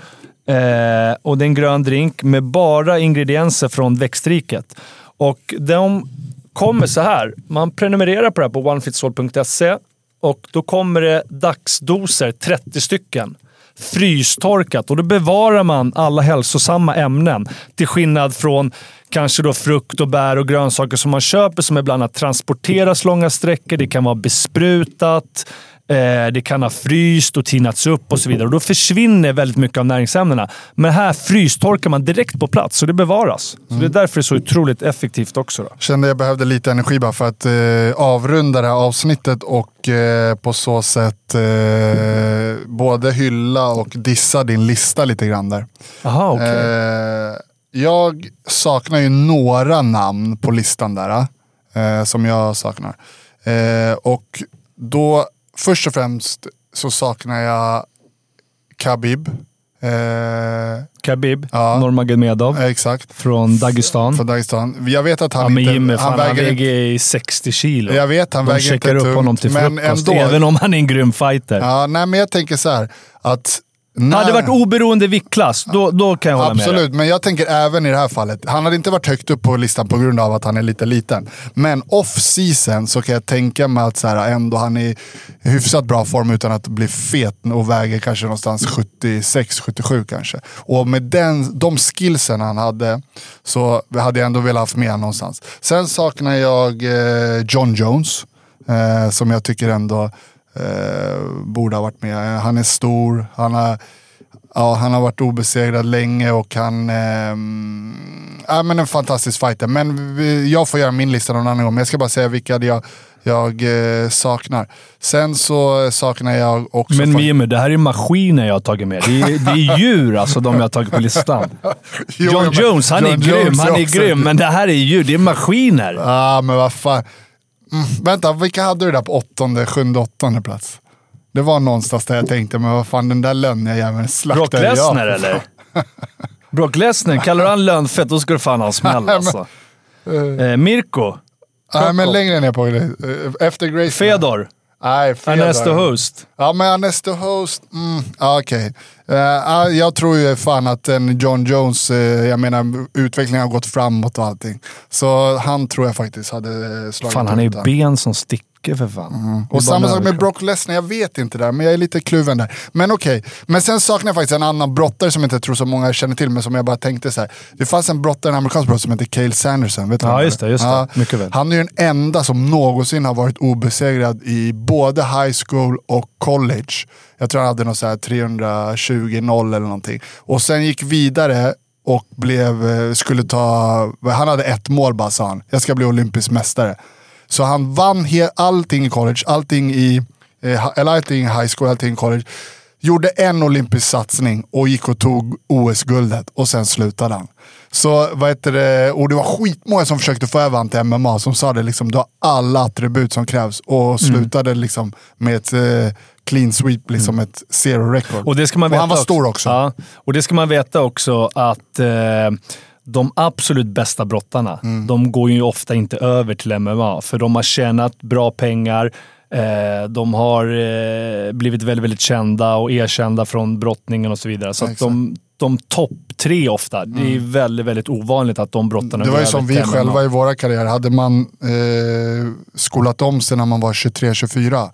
Eh, och det är en grön drink med bara ingredienser från växtriket. Och de kommer så här. Man prenumererar på det här på onefitsall.se och då kommer det dagsdoser, 30 stycken. Frystorkat och då bevarar man alla hälsosamma ämnen. Till skillnad från kanske då frukt och bär och grönsaker som man köper som ibland transporteras långa sträckor. Det kan vara besprutat. Eh, det kan ha fryst och tinats upp och så vidare. Och då försvinner väldigt mycket av näringsämnena. Men här frystorkar man direkt på plats, så det bevaras. Så det är därför det är så otroligt effektivt också. Då. Kände jag behövde lite energi bara för att eh, avrunda det här avsnittet och eh, på så sätt eh, både hylla och dissa din lista lite grann där. Jaha, okej. Eh, jag saknar ju några namn på listan där. Eh, som jag saknar. Och då, först och främst så saknar jag Khabib. Eh, Khabib, ja. Nurmagomedov exakt. från Dagestan. Från Dagestan. Jag vet att han Ja, men inte... Jimmy, fan, han, väger väger 60 kilo. Jag vet, han De väger inte upp tungt, honom till men frukost, ändå. även om han är en grym fighter. Ja, nej, men jag tänker så här. Att när, Hade det varit oberoende viktklass, då, då kan jag hålla med dig. Absolut, men jag tänker även i det här fallet. Han hade inte varit högt upp på listan på grund av att han är lite liten. Men off-season så kan jag tänka mig att så här, ändå han är i hyfsat bra form utan att bli fet och väger kanske någonstans 76-77 kanske. Och med den, de skillsen han hade så hade jag ändå velat haft med honom någonstans. Sen saknar jag eh, John Jones, eh, som jag tycker ändå eh, borde ha varit med. Han är stor, han har Ja, han har varit obesegrad länge och han... ehm, ja, men en fantastisk fighter. Men vi, jag får göra min lista någon annan gång. Men jag ska bara säga vilka jag, jag eh, saknar. Sen så saknar jag också... Men Mimmy, det här är maskiner jag har tagit med. Det är, det är djur alltså, de jag har tagit på listan. Jo, John Jones, han är John grym. Jones Han är också- grym, men det här är djur. Det är maskiner. Ja, men vad fan. Mm, vänta, vilka hade du där på åttonde, sjunde, åttonde plats? Det var någonstans där jag tänkte, men vad fan den där lönniga jäveln slaktade Brock jag. Lesnar eller? Brock Lesnar, kallar du han lönfett då ska du fan ha en smäll alltså. Eh, Mirko, Nej, men längre ner på eh, Efter Grace. Fedor, Nej, Fedor. Ernesto Host. Ja, men Ernesto Host, mm, okej. Eh, ja, jag tror ju fan att en John Jones, eh, jag menar utvecklingen har gått framåt och allting. Så han tror jag faktiskt hade eh, slagit Fan, han är ju ben som sticker för fan. Mm. Och samma sak med. Brock Lesnar, jag vet inte där, men jag är lite kluven där. Men okej, men sen saknar jag faktiskt en annan brottare som jag inte tror så många känner till, men som jag bara tänkte så här. Det fanns en brottare, en amerikansk brottare som heter Cale Sanderson. Vet du Ja, just det, just det. Mycket väl. Han är ju den enda som någonsin har varit obesegrad i både high school och college. Jag tror han hade något så här 320-0 eller någonting. Och sen gick vidare och blev, eh, skulle ta, han hade ett mål bara sa han. Jag ska bli olympisk mästare. Så han vann he- allting i college, allting i, eh, eller allting i high school, allting i college. Gjorde en olympisk satsning och gick och tog OS-guldet och sen slutade han. Så vad heter det, och det var skitmånga som försökte få över han till MMA som sa det liksom, du har alla attribut som krävs och slutade liksom med ett eh, clean sweep, liksom ett zero record. Och det ska man Och veta han var stor också. Ja, och det ska man veta också att eh, de absolut bästa brottarna, Mm. de går ju ofta inte över till MMA. För de har tjänat bra pengar, eh, de har eh, blivit väldigt, väldigt kända och erkända från brottningen och så vidare. Så Exakt. de, de topp tre ofta. Det är väldigt, väldigt ovanligt att de brottarna Mm. Det var ju som vi själva i våra karriärer. Hade man eh, skolat om sig när man var 23-24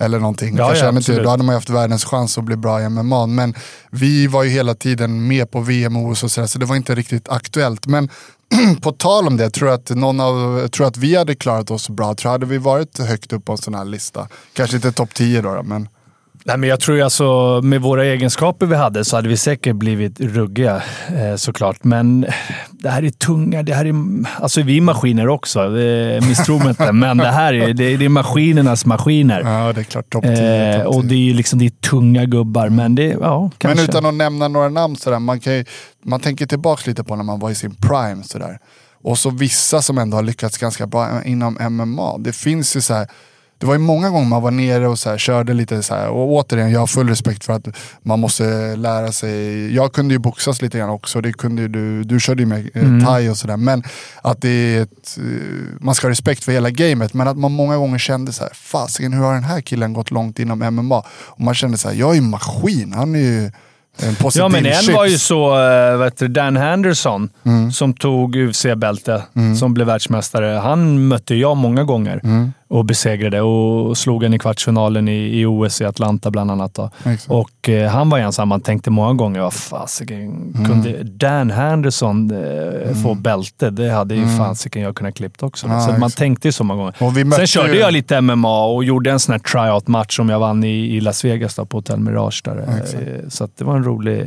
eller någonting, Mm. Ja, ja, absolut. då hade man haft världens chans att bli bra i MMA. Men vi var ju hela tiden med på VM och OS och sådär, så det var inte riktigt aktuellt. Men på tal om det, tror jag att, någon av, tror att vi hade klarat oss bra. Tror jag hade vi varit högt upp på en sån här lista. Kanske inte topp 10 då, då men... Nej, men jag tror alltså med våra egenskaper vi hade så hade vi säkert blivit ruggiga eh, såklart. Men det här är tunga. Det här är, alltså vi är maskiner också. Eh, misstro mig inte. Men det här är, det, det är maskinernas maskiner. Ja, det är klart topp 10. Eh, och 10. det är liksom det är tunga gubbar, men det ja, kanske. Men utan att nämna några namn sådär, man, kan ju, man tänker tillbaka lite på när man var i sin prime sådär. Och så vissa som ändå har lyckats ganska bra inom MMA. Det finns ju så här. Det var ju många gånger man var nere och så här, körde lite så här. Och återigen, jag har full respekt för att man måste lära sig. Jag kunde ju boxas lite grann också, det kunde ju du. Du körde ju med eh, thai och sådär. Men att det är ett, eh, man ska ha respekt för hela gamet. Men att man många gånger kände så här, fasiken hur har den här killen gått långt inom MMA? Och man kände så här, jag är ju maskin, han är ju Ja, men en chips. var ju så, uh, vet du, Dan Henderson, Mm. som tog UFC-bälte, som blev världsmästare. Han mötte jag många gånger Mm. Och besegrade och slog en i kvartsfinalen i, i OS i Atlanta bland annat. Och eh, han var ensam. Man tänkte många gånger, vad fasiken, Mm. kunde Dan Henderson eh, få bälte? Det hade ju fasiken jag kunnat klippt också. Mm. Ja, så man tänkte ju så många gånger. Sen körde ju- jag lite MMA och gjorde en sån här tryout-match som jag vann i, i Las Vegas då, på Hotel Mirage. Där. Eh, Så det var en rolig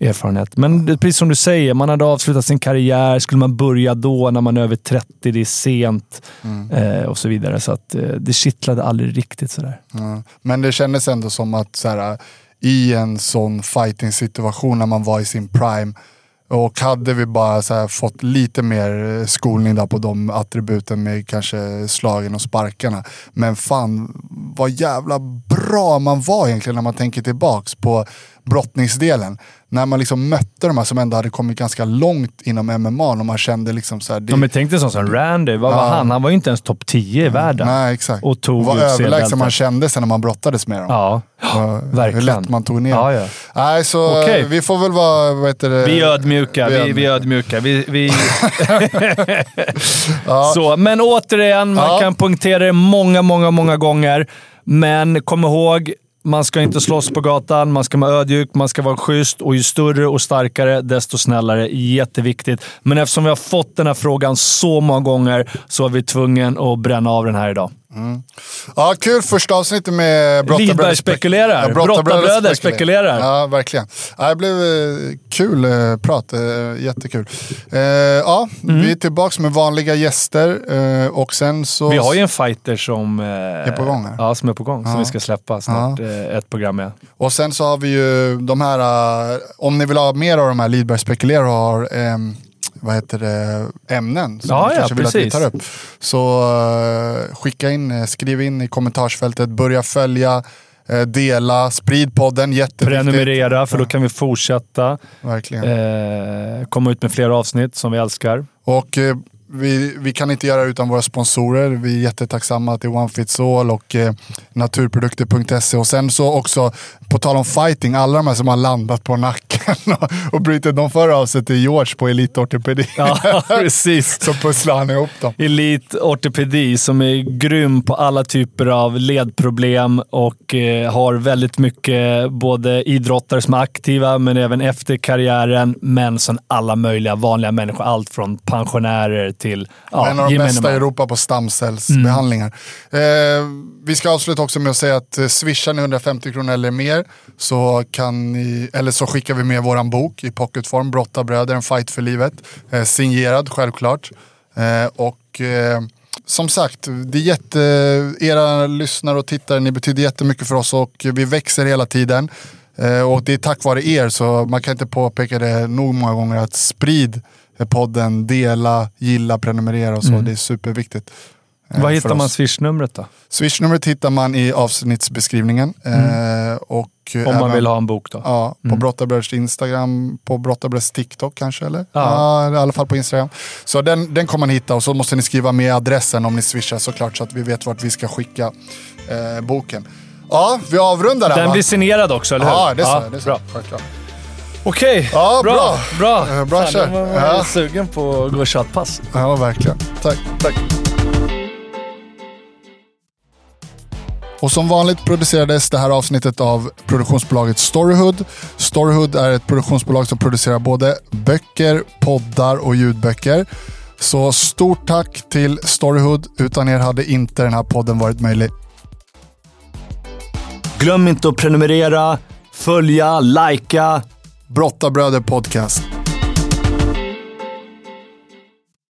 erfarenhet. Men precis som du säger, man hade avslutat sin karriär. Skulle man börja då när man är över 30? Det är sent Mm. eh, och så vidare. Så att, eh, det kittlade aldrig riktigt sådär. Ja. Men det kändes ändå som att så här, i en sån fighting situation när man var i sin prime och hade vi bara så här, fått lite mer eh, skolning där på de attributen med kanske slagen och sparkarna. Men fan vad jävla bra man var egentligen när man tänker tillbaks på brottningsdelen. När man liksom mötte de här som ändå hade kommit ganska långt inom MMA och man kände liksom så här, det, Ja, men tänk dig sån som Randy. Vad var Ja. han? Han var ju inte ens topp 10 i världen. Nej exakt. Och tog vad UFC-bältet. överlägsen man kände sig när man brottades med dem. Ja, Och verkligen. Hur lätt man tog ner Ja, ja. Nej, så Okej. eh, vi får väl vara, vad heter det? Vi är ödmjuka. vi Vi, vi är ödmjuka. Vi, vi... Ja. Så, men återigen, man Ja. kan punktera det många, många, många gånger. Men kom ihåg, man ska inte slåss på gatan, man ska vara ödmjuk, man ska vara schysst och ju större och starkare, desto snällare. Jätteviktigt. Men eftersom vi har fått den här frågan så många gånger så är vi tvungna att bränna av den här idag. Ja, kul första avsnittet med Brottarbröder. Lidberg spekulerar. Brottarbröder Brottarbröder spekulerar. Ja, verkligen. Ja, det blev eh, kul eh, prat. eh, Jättekul. Ja, vi är tillbaka med vanliga gäster och sen så... Mm. Vi har ju en fighter som är på gång här. Ja, som är på gång. Som Ja. vi ska släppa snart. Eh, ett program med. Och sen så har vi ju de här, om ni vill ha mer av de här Lidberg spekulerar har vad heter det, ämnen som Ja, ja, kanske vill att vi precis. tar upp. Så eh, skicka in, eh, skriv in i kommentarsfältet, börja följa, eh, dela, sprid podden, jätteviktigt. Prenumerera, för då kan vi fortsätta Verkligen. eh, komma ut med fler avsnitt som vi älskar. Och eh, vi, vi kan inte göra det utan våra sponsorer. Vi är jättetacksamma till One Fits All och eh, naturprodukter.se. Och sen så också, på tal om fighting, alla de här som har landat på nacken och, och brutit. De förra avsnittet är George på Elite Ortopedi. Ja, precis. så pusslar han ihop dem. Elite Ortopedi som är grym på alla typer av ledproblem och eh, har väldigt mycket både idrottare som är aktiva, men även efter karriären. Men som alla möjliga vanliga människor. Allt från pensionärer till ja, en av de bästa i. Europa på stamcellsbehandlingar. Eh, vi ska avsluta också med att säga att eh, swishar ni 150 kronor eller mer så, kan ni, eller så skickar vi med våran bok i pocketform, Brottabröder, en fight för livet. Eh, signerad självklart. Eh, och eh, som sagt, det är jätte, era lyssnare och tittare, ni betyder jättemycket för oss och vi växer hela tiden. Eh, och det är tack vare er, så man kan inte påpeka det nog många gånger att sprid podden, dela, gilla, prenumerera och så. Det är superviktigt. eh, Vad hittar man swishnumret då? Swishnumret hittar man i avsnittsbeskrivningen. Eh, och Om man vill ha en bok då? Ja, på Brottarbröds Instagram, på Brottarbröds TikTok kanske eller? Ja. Ja. i alla fall på Instagram. Så den, den kommer man hitta och så måste ni skriva med adressen om ni swishar såklart så att vi vet vart vi ska skicka eh, boken. Ja, vi avrundar där Den va? blir signerad också, eller hur? Ja, det är så. det är så. bra. Självklart. Okej, Ja, bra. bra. Bra, Eh, bra Fan, kör. nu var man Ja. sugen på att gå och köra ett pass. Ja, verkligen. Tack. Tack. Och som vanligt producerades det här avsnittet av produktionsbolaget Storyhood. Storyhood är ett produktionsbolag som producerar både böcker, poddar och ljudböcker. Så stort tack till Storyhood. Utan er hade inte den här podden varit möjlig. Glöm inte att prenumerera, följa, likea. Brottabröder Podcast.